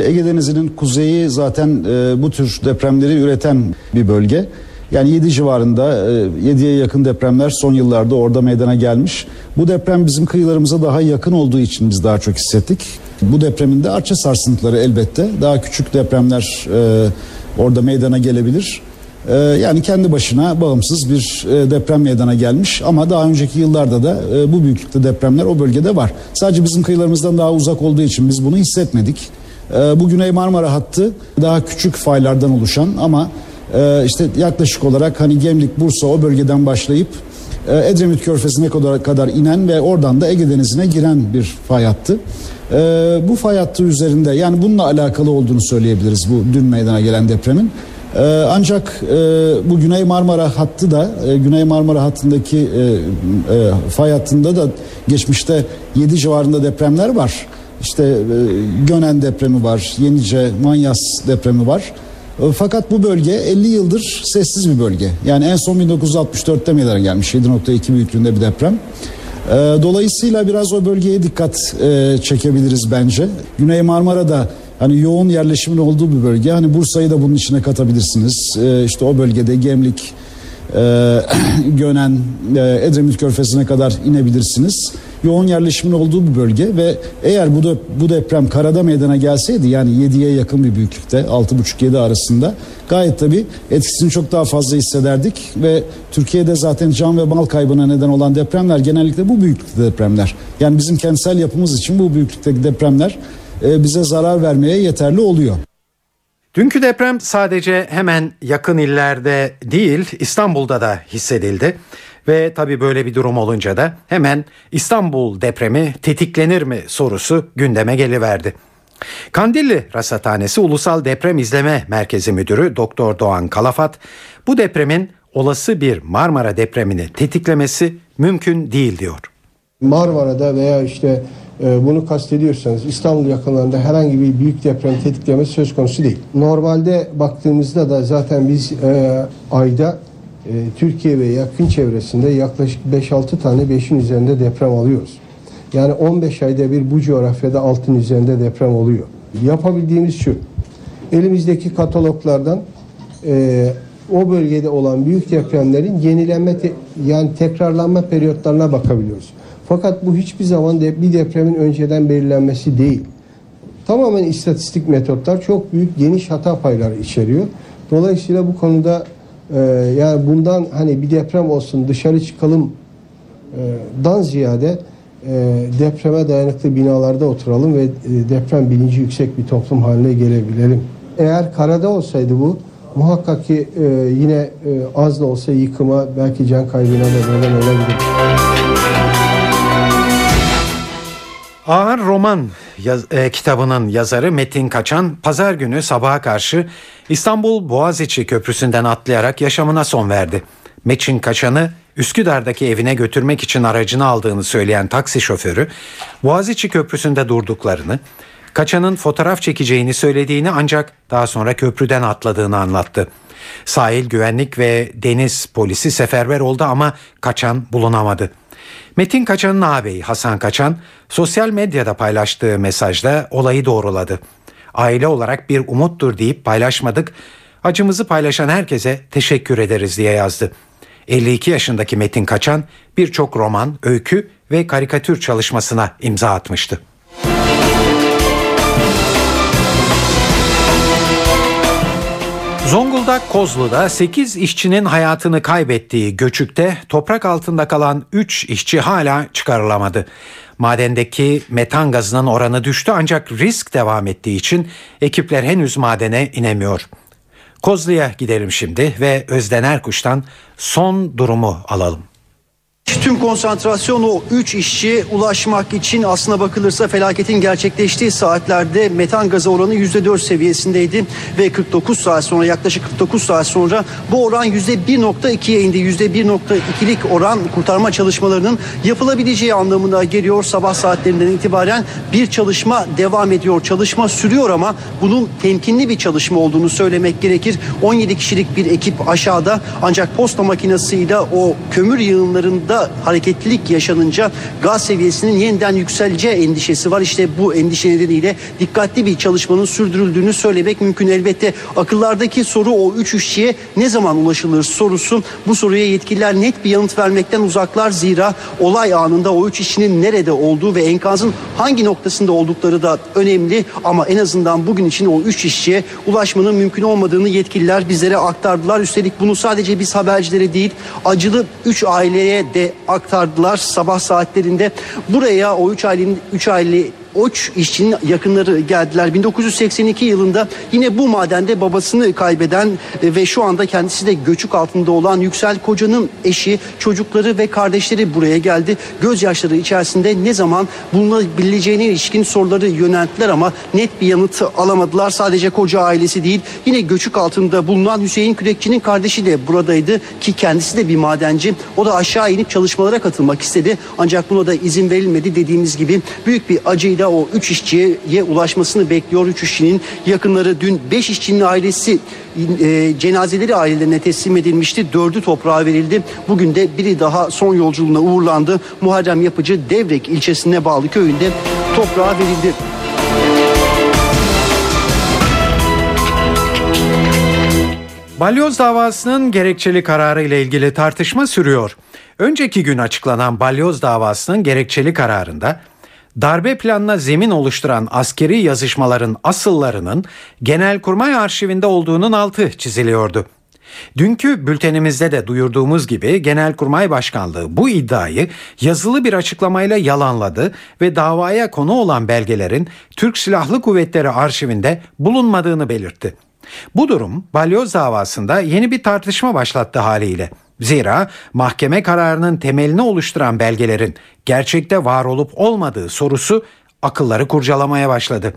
F: Ege Denizi'nin kuzeyi zaten e, bu tür depremleri üreten bir bölge. Yani 7 civarında e, 7'ye yakın depremler son yıllarda orada meydana gelmiş. Bu deprem bizim kıyılarımıza daha yakın olduğu için biz daha çok hissettik. Bu depremin de artçı sarsıntıları elbette daha küçük depremler e, orada meydana gelebilir. E, yani kendi başına bağımsız bir e, deprem meydana gelmiş ama daha önceki yıllarda da e, bu büyüklükte depremler o bölgede var. Sadece bizim kıyılarımızdan daha uzak olduğu için biz bunu hissetmedik. E, bu Güney Marmara hattı daha küçük faylardan oluşan ama e, işte yaklaşık olarak hani Gemlik, Bursa o bölgeden başlayıp e, Edremit Körfezi'ne kadar, kadar inen ve oradan da Ege Denizi'ne giren bir fay hattı. E, bu fay hattı üzerinde yani bununla alakalı olduğunu söyleyebiliriz bu dün meydana gelen depremin. Ee, ancak e, bu Güney Marmara hattı da e, Güney Marmara hattındaki e, fay hattında da geçmişte 7 civarında depremler var. İşte e, Gönen depremi var, Yenice, Manyas depremi var. E, fakat bu bölge 50 yıldır sessiz bir bölge. Yani en son 1964'te meydana gelmiş 7.2 büyüklüğünde bir deprem. E, Dolayısıyla biraz o bölgeye dikkat e, çekebiliriz bence. Güney Marmara'da Hani yoğun yerleşimin olduğu bir bölge. Hani Bursa'yı da bunun içine katabilirsiniz. Ee, işte o bölgede Gemlik, e, [clears throat] Gönen, e, Edremit Körfezi'ne kadar inebilirsiniz. Yoğun yerleşimin olduğu bir bölge ve eğer bu da, bu deprem karada meydana gelseydi yani 7'ye yakın bir büyüklükte 6,5-7 arasında gayet tabii etkisini çok daha fazla hissederdik ve Türkiye'de zaten can ve mal kaybına neden olan depremler genellikle bu büyüklükte depremler. Yani bizim kentsel yapımız için bu büyüklükteki depremler e, bize zarar vermeye yeterli oluyor.
B: Dünkü deprem sadece hemen yakın illerde değil İstanbul'da da hissedildi. Ve tabii böyle bir durum olunca da hemen İstanbul depremi tetiklenir mi sorusu gündeme geliverdi. Kandilli Rasathanesi Ulusal Deprem İzleme Merkezi Müdürü Doktor Doğan Kalafat bu depremin olası bir Marmara depremini tetiklemesi mümkün değil diyor.
G: Marmara'da veya işte e, bunu kastediyorsanız İstanbul yakınlarında herhangi bir büyük deprem tetiklemesi söz konusu değil. Normalde baktığımızda da zaten biz e, ayda e, Türkiye ve yakın çevresinde yaklaşık 5-6 tane 5'in üzerinde deprem alıyoruz. Yani 15 ayda bir bu coğrafyada altın üzerinde deprem oluyor. Yapabildiğimiz şu, elimizdeki kataloglardan e, o bölgede olan büyük depremlerin yenilenme te- yani tekrarlanma periyotlarına bakabiliyoruz. Fakat bu hiçbir zaman de bir depremin önceden belirlenmesi değil. Tamamen istatistik metotlar çok büyük geniş hata payları içeriyor. Dolayısıyla bu konuda e, yani bundan hani bir deprem olsun dışarı çıkalım e, dan ziyade e, depreme dayanıklı binalarda oturalım ve e, deprem bilinci yüksek bir toplum haline gelebilelim. Eğer karada olsaydı bu muhakkak ki e, yine e, az da olsa yıkıma belki can kaybına da neden olabilir.
B: Ağır Roman yaz- e, kitabının yazarı Metin Kaçan pazar günü sabaha karşı İstanbul Boğaziçi Köprüsü'nden atlayarak yaşamına son verdi. Metin Kaçan'ı Üsküdar'daki evine götürmek için aracını aldığını söyleyen taksi şoförü Boğaziçi Köprüsü'nde durduklarını, Kaçan'ın fotoğraf çekeceğini söylediğini ancak daha sonra köprüden atladığını anlattı. Sahil güvenlik ve deniz polisi seferber oldu ama Kaçan bulunamadı. Metin Kaçan'ın ağabeyi Hasan Kaçan sosyal medyada paylaştığı mesajda olayı doğruladı. Aile olarak bir umuttur deyip paylaşmadık. Acımızı paylaşan herkese teşekkür ederiz diye yazdı. 52 yaşındaki Metin Kaçan birçok roman, öykü ve karikatür çalışmasına imza atmıştı. Zonguldak Kozlu'da 8 işçinin hayatını kaybettiği göçükte toprak altında kalan 3 işçi hala çıkarılamadı. Madendeki metan gazının oranı düştü ancak risk devam ettiği için ekipler henüz madene inemiyor. Kozlu'ya gidelim şimdi ve Özden Erkuş'tan son durumu alalım.
I: Tüm konsantrasyon o 3 işçi ulaşmak için aslına bakılırsa felaketin gerçekleştiği saatlerde metan gazı oranı %4 seviyesindeydi ve 49 saat sonra yaklaşık 49 saat sonra bu oran %1.2'ye indi. %1.2'lik oran kurtarma çalışmalarının yapılabileceği anlamına geliyor. Sabah saatlerinden itibaren bir çalışma devam ediyor. Çalışma sürüyor ama bunun temkinli bir çalışma olduğunu söylemek gerekir. 17 kişilik bir ekip aşağıda ancak posta makinesiyle o kömür yığınlarında hareketlilik yaşanınca gaz seviyesinin yeniden yükseleceği endişesi var. İşte bu endişe nedeniyle dikkatli bir çalışmanın sürdürüldüğünü söylemek mümkün. Elbette akıllardaki soru o 3 işçiye ne zaman ulaşılır sorusu. Bu soruya yetkililer net bir yanıt vermekten uzaklar. Zira olay anında o 3 işçinin nerede olduğu ve enkazın hangi noktasında oldukları da önemli. Ama en azından bugün için o 3 işçiye ulaşmanın mümkün olmadığını yetkililer bizlere aktardılar. Üstelik bunu sadece biz habercilere değil acılı 3 aileye de aktardılar sabah saatlerinde. Buraya o 3 ailenin 3 aile Oç işçinin yakınları geldiler. 1982 yılında yine bu madende babasını kaybeden e, ve şu anda kendisi de göçük altında olan Yüksel Koca'nın eşi, çocukları ve kardeşleri buraya geldi. Gözyaşları içerisinde ne zaman bulunabileceğine ilişkin soruları yönelttiler ama net bir yanıt alamadılar. Sadece koca ailesi değil yine göçük altında bulunan Hüseyin Kürekçi'nin kardeşi de buradaydı ki kendisi de bir madenci. O da aşağı inip çalışmalara katılmak istedi. Ancak buna da izin verilmedi dediğimiz gibi büyük bir acıyla sırasıyla o 3 işçiye ulaşmasını bekliyor. 3 işçinin yakınları dün 5 işçinin ailesi e, cenazeleri ailelerine teslim edilmişti. Dördü toprağa verildi. Bugün de biri daha son yolculuğuna uğurlandı. Muharrem Yapıcı Devrek ilçesine bağlı köyünde toprağa verildi.
B: Balyoz davasının gerekçeli kararı ile ilgili tartışma sürüyor. Önceki gün açıklanan balyoz davasının gerekçeli kararında darbe planına zemin oluşturan askeri yazışmaların asıllarının Genelkurmay arşivinde olduğunun altı çiziliyordu. Dünkü bültenimizde de duyurduğumuz gibi Genelkurmay Başkanlığı bu iddiayı yazılı bir açıklamayla yalanladı ve davaya konu olan belgelerin Türk Silahlı Kuvvetleri arşivinde bulunmadığını belirtti. Bu durum balyoz davasında yeni bir tartışma başlattı haliyle. Zira mahkeme kararının temelini oluşturan belgelerin gerçekte var olup olmadığı sorusu akılları kurcalamaya başladı.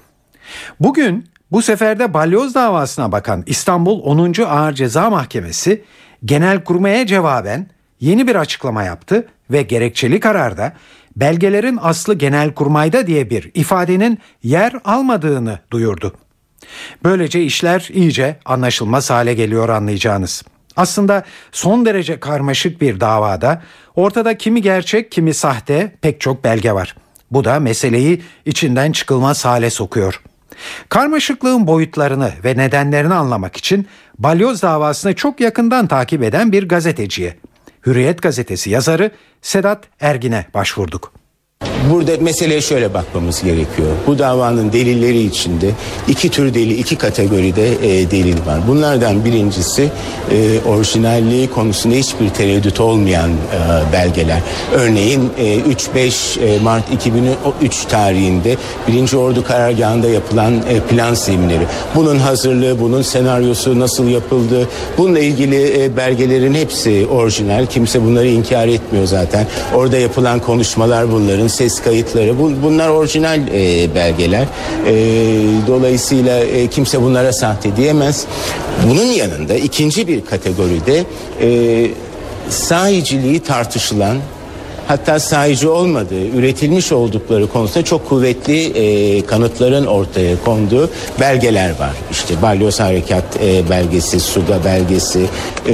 B: Bugün bu sefer de balyoz davasına bakan İstanbul 10. Ağır Ceza Mahkemesi Genelkurmay'a cevaben yeni bir açıklama yaptı ve gerekçeli kararda belgelerin aslı Genelkurmay'da diye bir ifadenin yer almadığını duyurdu. Böylece işler iyice anlaşılmaz hale geliyor anlayacağınız. Aslında son derece karmaşık bir davada ortada kimi gerçek kimi sahte pek çok belge var. Bu da meseleyi içinden çıkılmaz hale sokuyor. Karmaşıklığın boyutlarını ve nedenlerini anlamak için balyoz davasını çok yakından takip eden bir gazeteciye, Hürriyet gazetesi yazarı Sedat Ergin'e başvurduk.
D: Burada meseleye şöyle bakmamız gerekiyor. Bu davanın delilleri içinde iki tür delil, iki kategoride e, delil var. Bunlardan birincisi e, orijinalliği konusunda hiçbir tereddüt olmayan e, belgeler. Örneğin e, 3-5 e, Mart 2003 tarihinde 1. Ordu Karargahı'nda yapılan e, plan semineri. Bunun hazırlığı, bunun senaryosu nasıl yapıldı, bununla ilgili e, belgelerin hepsi orijinal. Kimse bunları inkar etmiyor zaten. Orada yapılan konuşmalar bunların ses kayıtları bu, bunlar orijinal e, belgeler. E, dolayısıyla e, kimse bunlara sahte diyemez. Bunun yanında ikinci bir kategoride e, sahiciliği tartışılan hatta sahici olmadığı, üretilmiş oldukları konusunda çok kuvvetli e, kanıtların ortaya konduğu belgeler var. İşte Balyoz Harekat e, belgesi, Suda belgesi, e,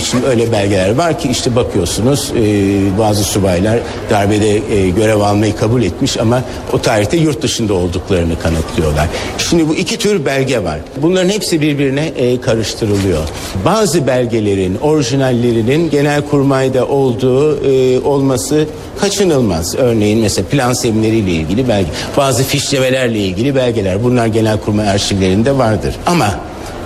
D: şimdi öyle belgeler var ki işte bakıyorsunuz e, bazı subaylar darbede e, görev almayı kabul etmiş ama o tarihte yurt dışında olduklarını kanıtlıyorlar. Şimdi bu iki tür belge var. Bunların hepsi birbirine e, karıştırılıyor. Bazı belgelerin orijinallerinin genelkurmayda olduğu e, olması kaçınılmaz. Örneğin mesela plan semineriyle ilgili belge, bazı fişlemelerle ilgili belgeler bunlar genelkurmay arşivlerinde vardır. Ama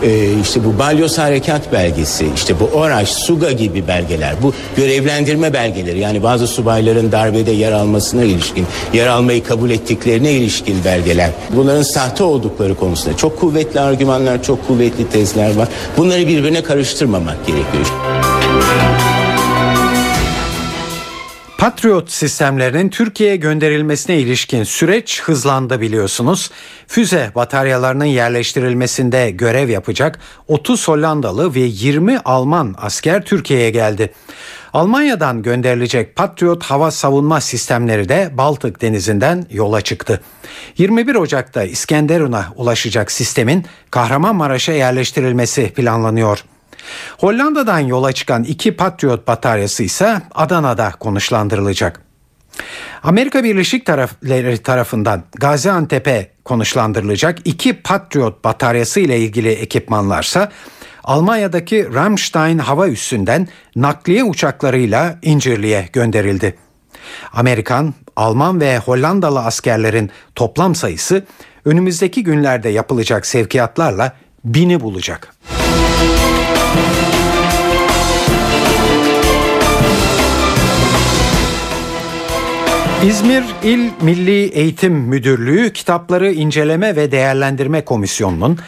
D: e, işte bu Balyoz Harekat belgesi, işte bu ORAŞ, SUGA gibi belgeler, bu görevlendirme belgeleri yani bazı subayların darbede yer almasına ilişkin, yer almayı kabul ettiklerine ilişkin belgeler. Bunların sahte oldukları konusunda çok kuvvetli argümanlar, çok kuvvetli tezler var. Bunları birbirine karıştırmamak gerekiyor.
B: Patriot sistemlerinin Türkiye'ye gönderilmesine ilişkin süreç hızlandı biliyorsunuz. Füze bataryalarının yerleştirilmesinde görev yapacak 30 Hollandalı ve 20 Alman asker Türkiye'ye geldi. Almanya'dan gönderilecek Patriot hava savunma sistemleri de Baltık denizinden yola çıktı. 21 Ocak'ta İskenderun'a ulaşacak sistemin Kahramanmaraş'a yerleştirilmesi planlanıyor. Hollanda'dan yola çıkan iki Patriot bataryası ise Adana'da konuşlandırılacak. Amerika Birleşik Tarafları tarafından Gaziantep'e konuşlandırılacak iki Patriot bataryası ile ilgili ekipmanlarsa Almanya'daki Ramstein hava üssünden nakliye uçaklarıyla İncirli'ye gönderildi. Amerikan, Alman ve Hollandalı askerlerin toplam sayısı önümüzdeki günlerde yapılacak sevkiyatlarla bini bulacak. İzmir İl Milli Eğitim Müdürlüğü Kitapları İnceleme ve Değerlendirme Komisyonu'nun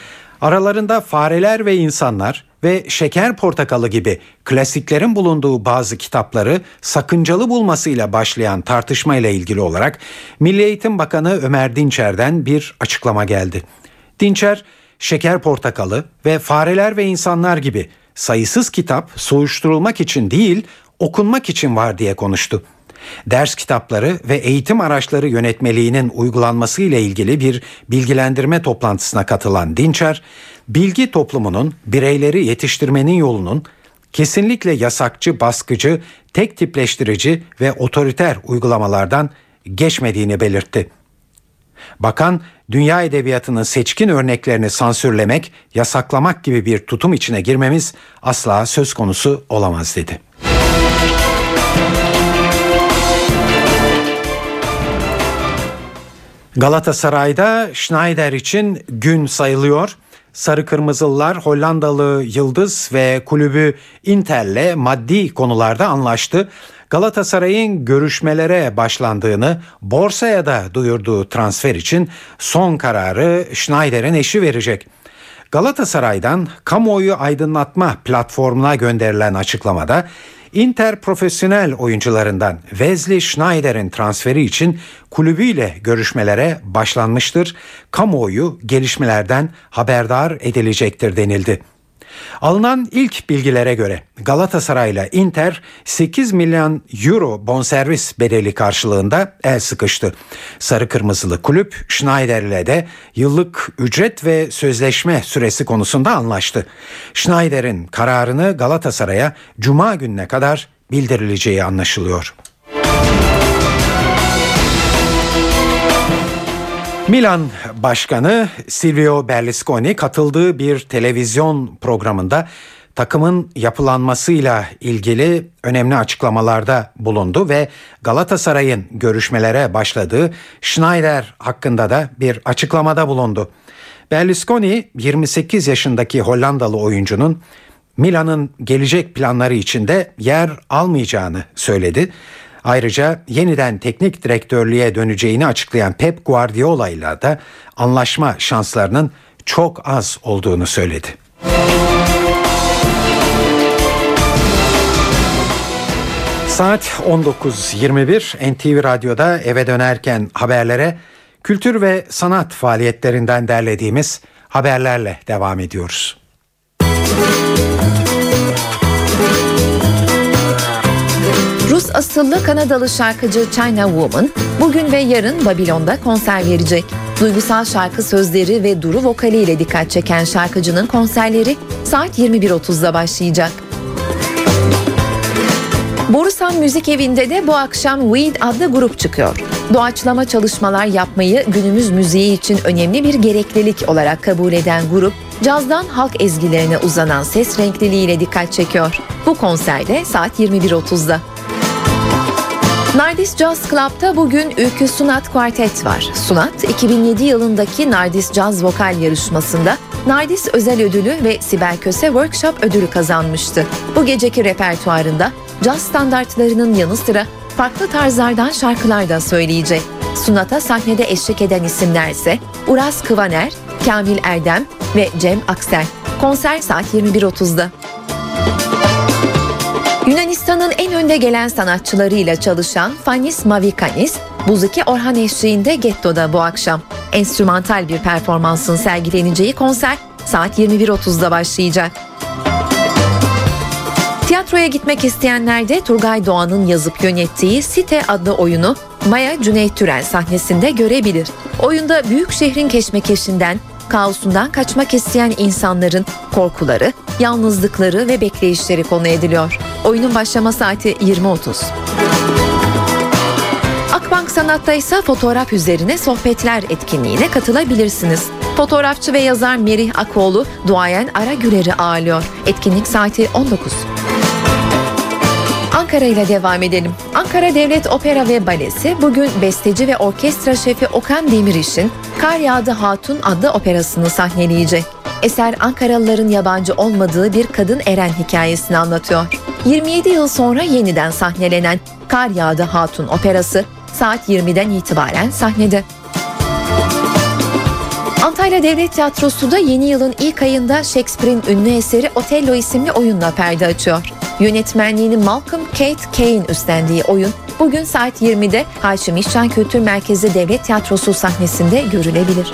B: aralarında Fareler ve İnsanlar ve Şeker Portakalı gibi klasiklerin bulunduğu bazı kitapları sakıncalı bulmasıyla başlayan tartışma ile ilgili olarak Milli Eğitim Bakanı Ömer Dinçer'den bir açıklama geldi. Dinçer, Şeker Portakalı ve Fareler ve İnsanlar gibi sayısız kitap soğuşturulmak için değil, okunmak için var diye konuştu. Ders kitapları ve eğitim araçları yönetmeliğinin uygulanması ile ilgili bir bilgilendirme toplantısına katılan Dinçer, bilgi toplumunun bireyleri yetiştirmenin yolunun kesinlikle yasakçı, baskıcı, tek tipleştirici ve otoriter uygulamalardan geçmediğini belirtti. Bakan, dünya edebiyatının seçkin örneklerini sansürlemek, yasaklamak gibi bir tutum içine girmemiz asla söz konusu olamaz dedi. Galatasaray'da Schneider için gün sayılıyor. Sarı Kırmızılılar Hollandalı Yıldız ve kulübü Inter'le maddi konularda anlaştı. Galatasaray'ın görüşmelere başlandığını borsaya da duyurduğu transfer için son kararı Schneider'in eşi verecek. Galatasaray'dan kamuoyu aydınlatma platformuna gönderilen açıklamada Inter profesyonel oyuncularından Wesley Schneider'in transferi için kulübüyle görüşmelere başlanmıştır. Kamuoyu gelişmelerden haberdar edilecektir denildi. Alınan ilk bilgilere göre Galatasaray ile Inter 8 milyon euro bonservis bedeli karşılığında el sıkıştı. Sarı Kırmızılı kulüp Schneider ile de yıllık ücret ve sözleşme süresi konusunda anlaştı. Schneider'in kararını Galatasaray'a cuma gününe kadar bildirileceği anlaşılıyor. Milan Başkanı Silvio Berlusconi katıldığı bir televizyon programında takımın yapılanmasıyla ilgili önemli açıklamalarda bulundu ve Galatasaray'ın görüşmelere başladığı Schneider hakkında da bir açıklamada bulundu. Berlusconi 28 yaşındaki Hollandalı oyuncunun Milan'ın gelecek planları içinde yer almayacağını söyledi. Ayrıca yeniden teknik direktörlüğe döneceğini açıklayan Pep Guardiola ile de anlaşma şanslarının çok az olduğunu söyledi. Saat 19.21 NTV Radyo'da eve dönerken haberlere kültür ve sanat faaliyetlerinden derlediğimiz haberlerle devam ediyoruz.
S: Rus asıllı Kanadalı şarkıcı China Woman bugün ve yarın Babilon'da konser verecek. Duygusal şarkı sözleri ve duru vokaliyle dikkat çeken şarkıcının konserleri saat 21.30'da başlayacak. Borusan Müzik Evi'nde de bu akşam Weed adlı grup çıkıyor. Doğaçlama çalışmalar yapmayı günümüz müziği için önemli bir gereklilik olarak kabul eden grup, cazdan halk ezgilerine uzanan ses renkliliğiyle dikkat çekiyor. Bu konserde saat 21.30'da. Nardis Jazz Club'da bugün Ülkü Sunat Quartet var. Sunat, 2007 yılındaki Nardis Jazz Vokal yarışmasında Nardis Özel Ödülü ve Sibel Köse Workshop Ödülü kazanmıştı. Bu geceki repertuarında caz standartlarının yanı sıra farklı tarzlardan şarkılar da söyleyecek. Sunat'a sahnede eşlik eden isimler ise Uras Kıvaner, Kamil Erdem ve Cem Aksel. Konser saat 21.30'da. Yunanistan'ın en önde gelen sanatçılarıyla çalışan Fanis Mavikanis, Buzuki Orhan eşliğinde Getto'da bu akşam. Enstrümantal bir performansın sergileneceği konser saat 21.30'da başlayacak. Tiyatroya gitmek isteyenler de Turgay Doğan'ın yazıp yönettiği Site adlı oyunu Maya Cüneyt Türel sahnesinde görebilir. Oyunda büyük şehrin keşmekeşinden, kaosundan kaçmak isteyen insanların korkuları, yalnızlıkları ve bekleyişleri konu ediliyor. Oyunun başlama saati 20.30. Akbank Sanat'ta ise fotoğraf üzerine sohbetler etkinliğine katılabilirsiniz. Fotoğrafçı ve yazar Merih Akoğlu, duayen Ara Gürer'i ağırlıyor. Etkinlik saati 19. Ankara ile devam edelim. Ankara Devlet Opera ve Balesi bugün besteci ve orkestra şefi Okan Demiriş'in Kar Yağdı Hatun adlı operasını sahneleyecek. Eser Ankaralıların yabancı olmadığı bir kadın Eren hikayesini anlatıyor. 27 yıl sonra yeniden sahnelenen Kar Yağdı Hatun operası saat 20'den itibaren sahnede. Antalya Devlet Tiyatrosu da yeni yılın ilk ayında Shakespeare'in ünlü eseri Otello isimli oyunla perde açıyor. Yönetmenliğini Malcolm Kate Kane üstlendiği oyun bugün saat 20'de Haşim İşcan Kültür Merkezi Devlet Tiyatrosu sahnesinde görülebilir.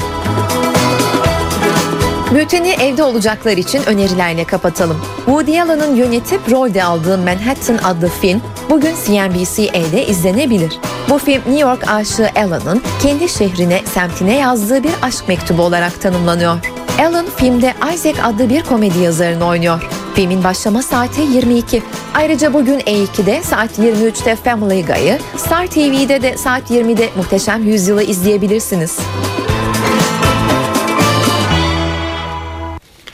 S: Bülteni evde olacaklar için önerilerle kapatalım. Woody Allen'ın yönetip rolde aldığı Manhattan adlı film bugün CNBC'de izlenebilir. Bu film New York aşığı Allen'ın kendi şehrine, semtine yazdığı bir aşk mektubu olarak tanımlanıyor. Allen filmde Isaac adlı bir komedi yazarını oynuyor. Filmin başlama saati 22. Ayrıca bugün E2'de saat 23'te Family Guy'ı, Star TV'de de saat 20'de Muhteşem Yüzyıl'ı izleyebilirsiniz.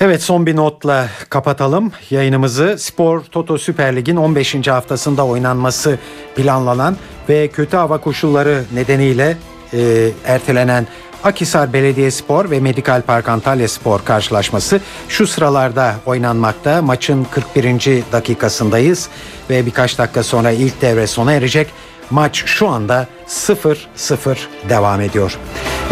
B: Evet son bir notla kapatalım yayınımızı. Spor Toto Süper Lig'in 15. haftasında oynanması planlanan ve kötü hava koşulları nedeniyle e, ertelenen Akisar Belediyespor ve Medikal Park Antalya Spor karşılaşması şu sıralarda oynanmakta. Maçın 41. dakikasındayız ve birkaç dakika sonra ilk devre sona erecek. Maç şu anda 0-0 devam ediyor.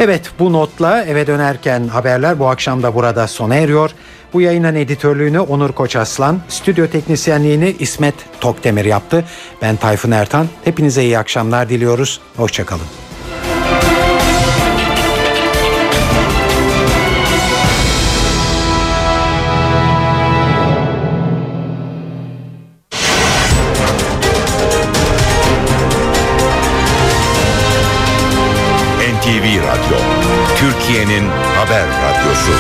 B: Evet bu notla eve dönerken haberler bu akşam da burada sona eriyor. Bu yayının editörlüğünü Onur Koçaslan, stüdyo teknisyenliğini İsmet Tokdemir yaptı. Ben Tayfun Ertan. Hepinize iyi akşamlar diliyoruz. Hoşçakalın.
T: Türkiye'nin haber radyosu.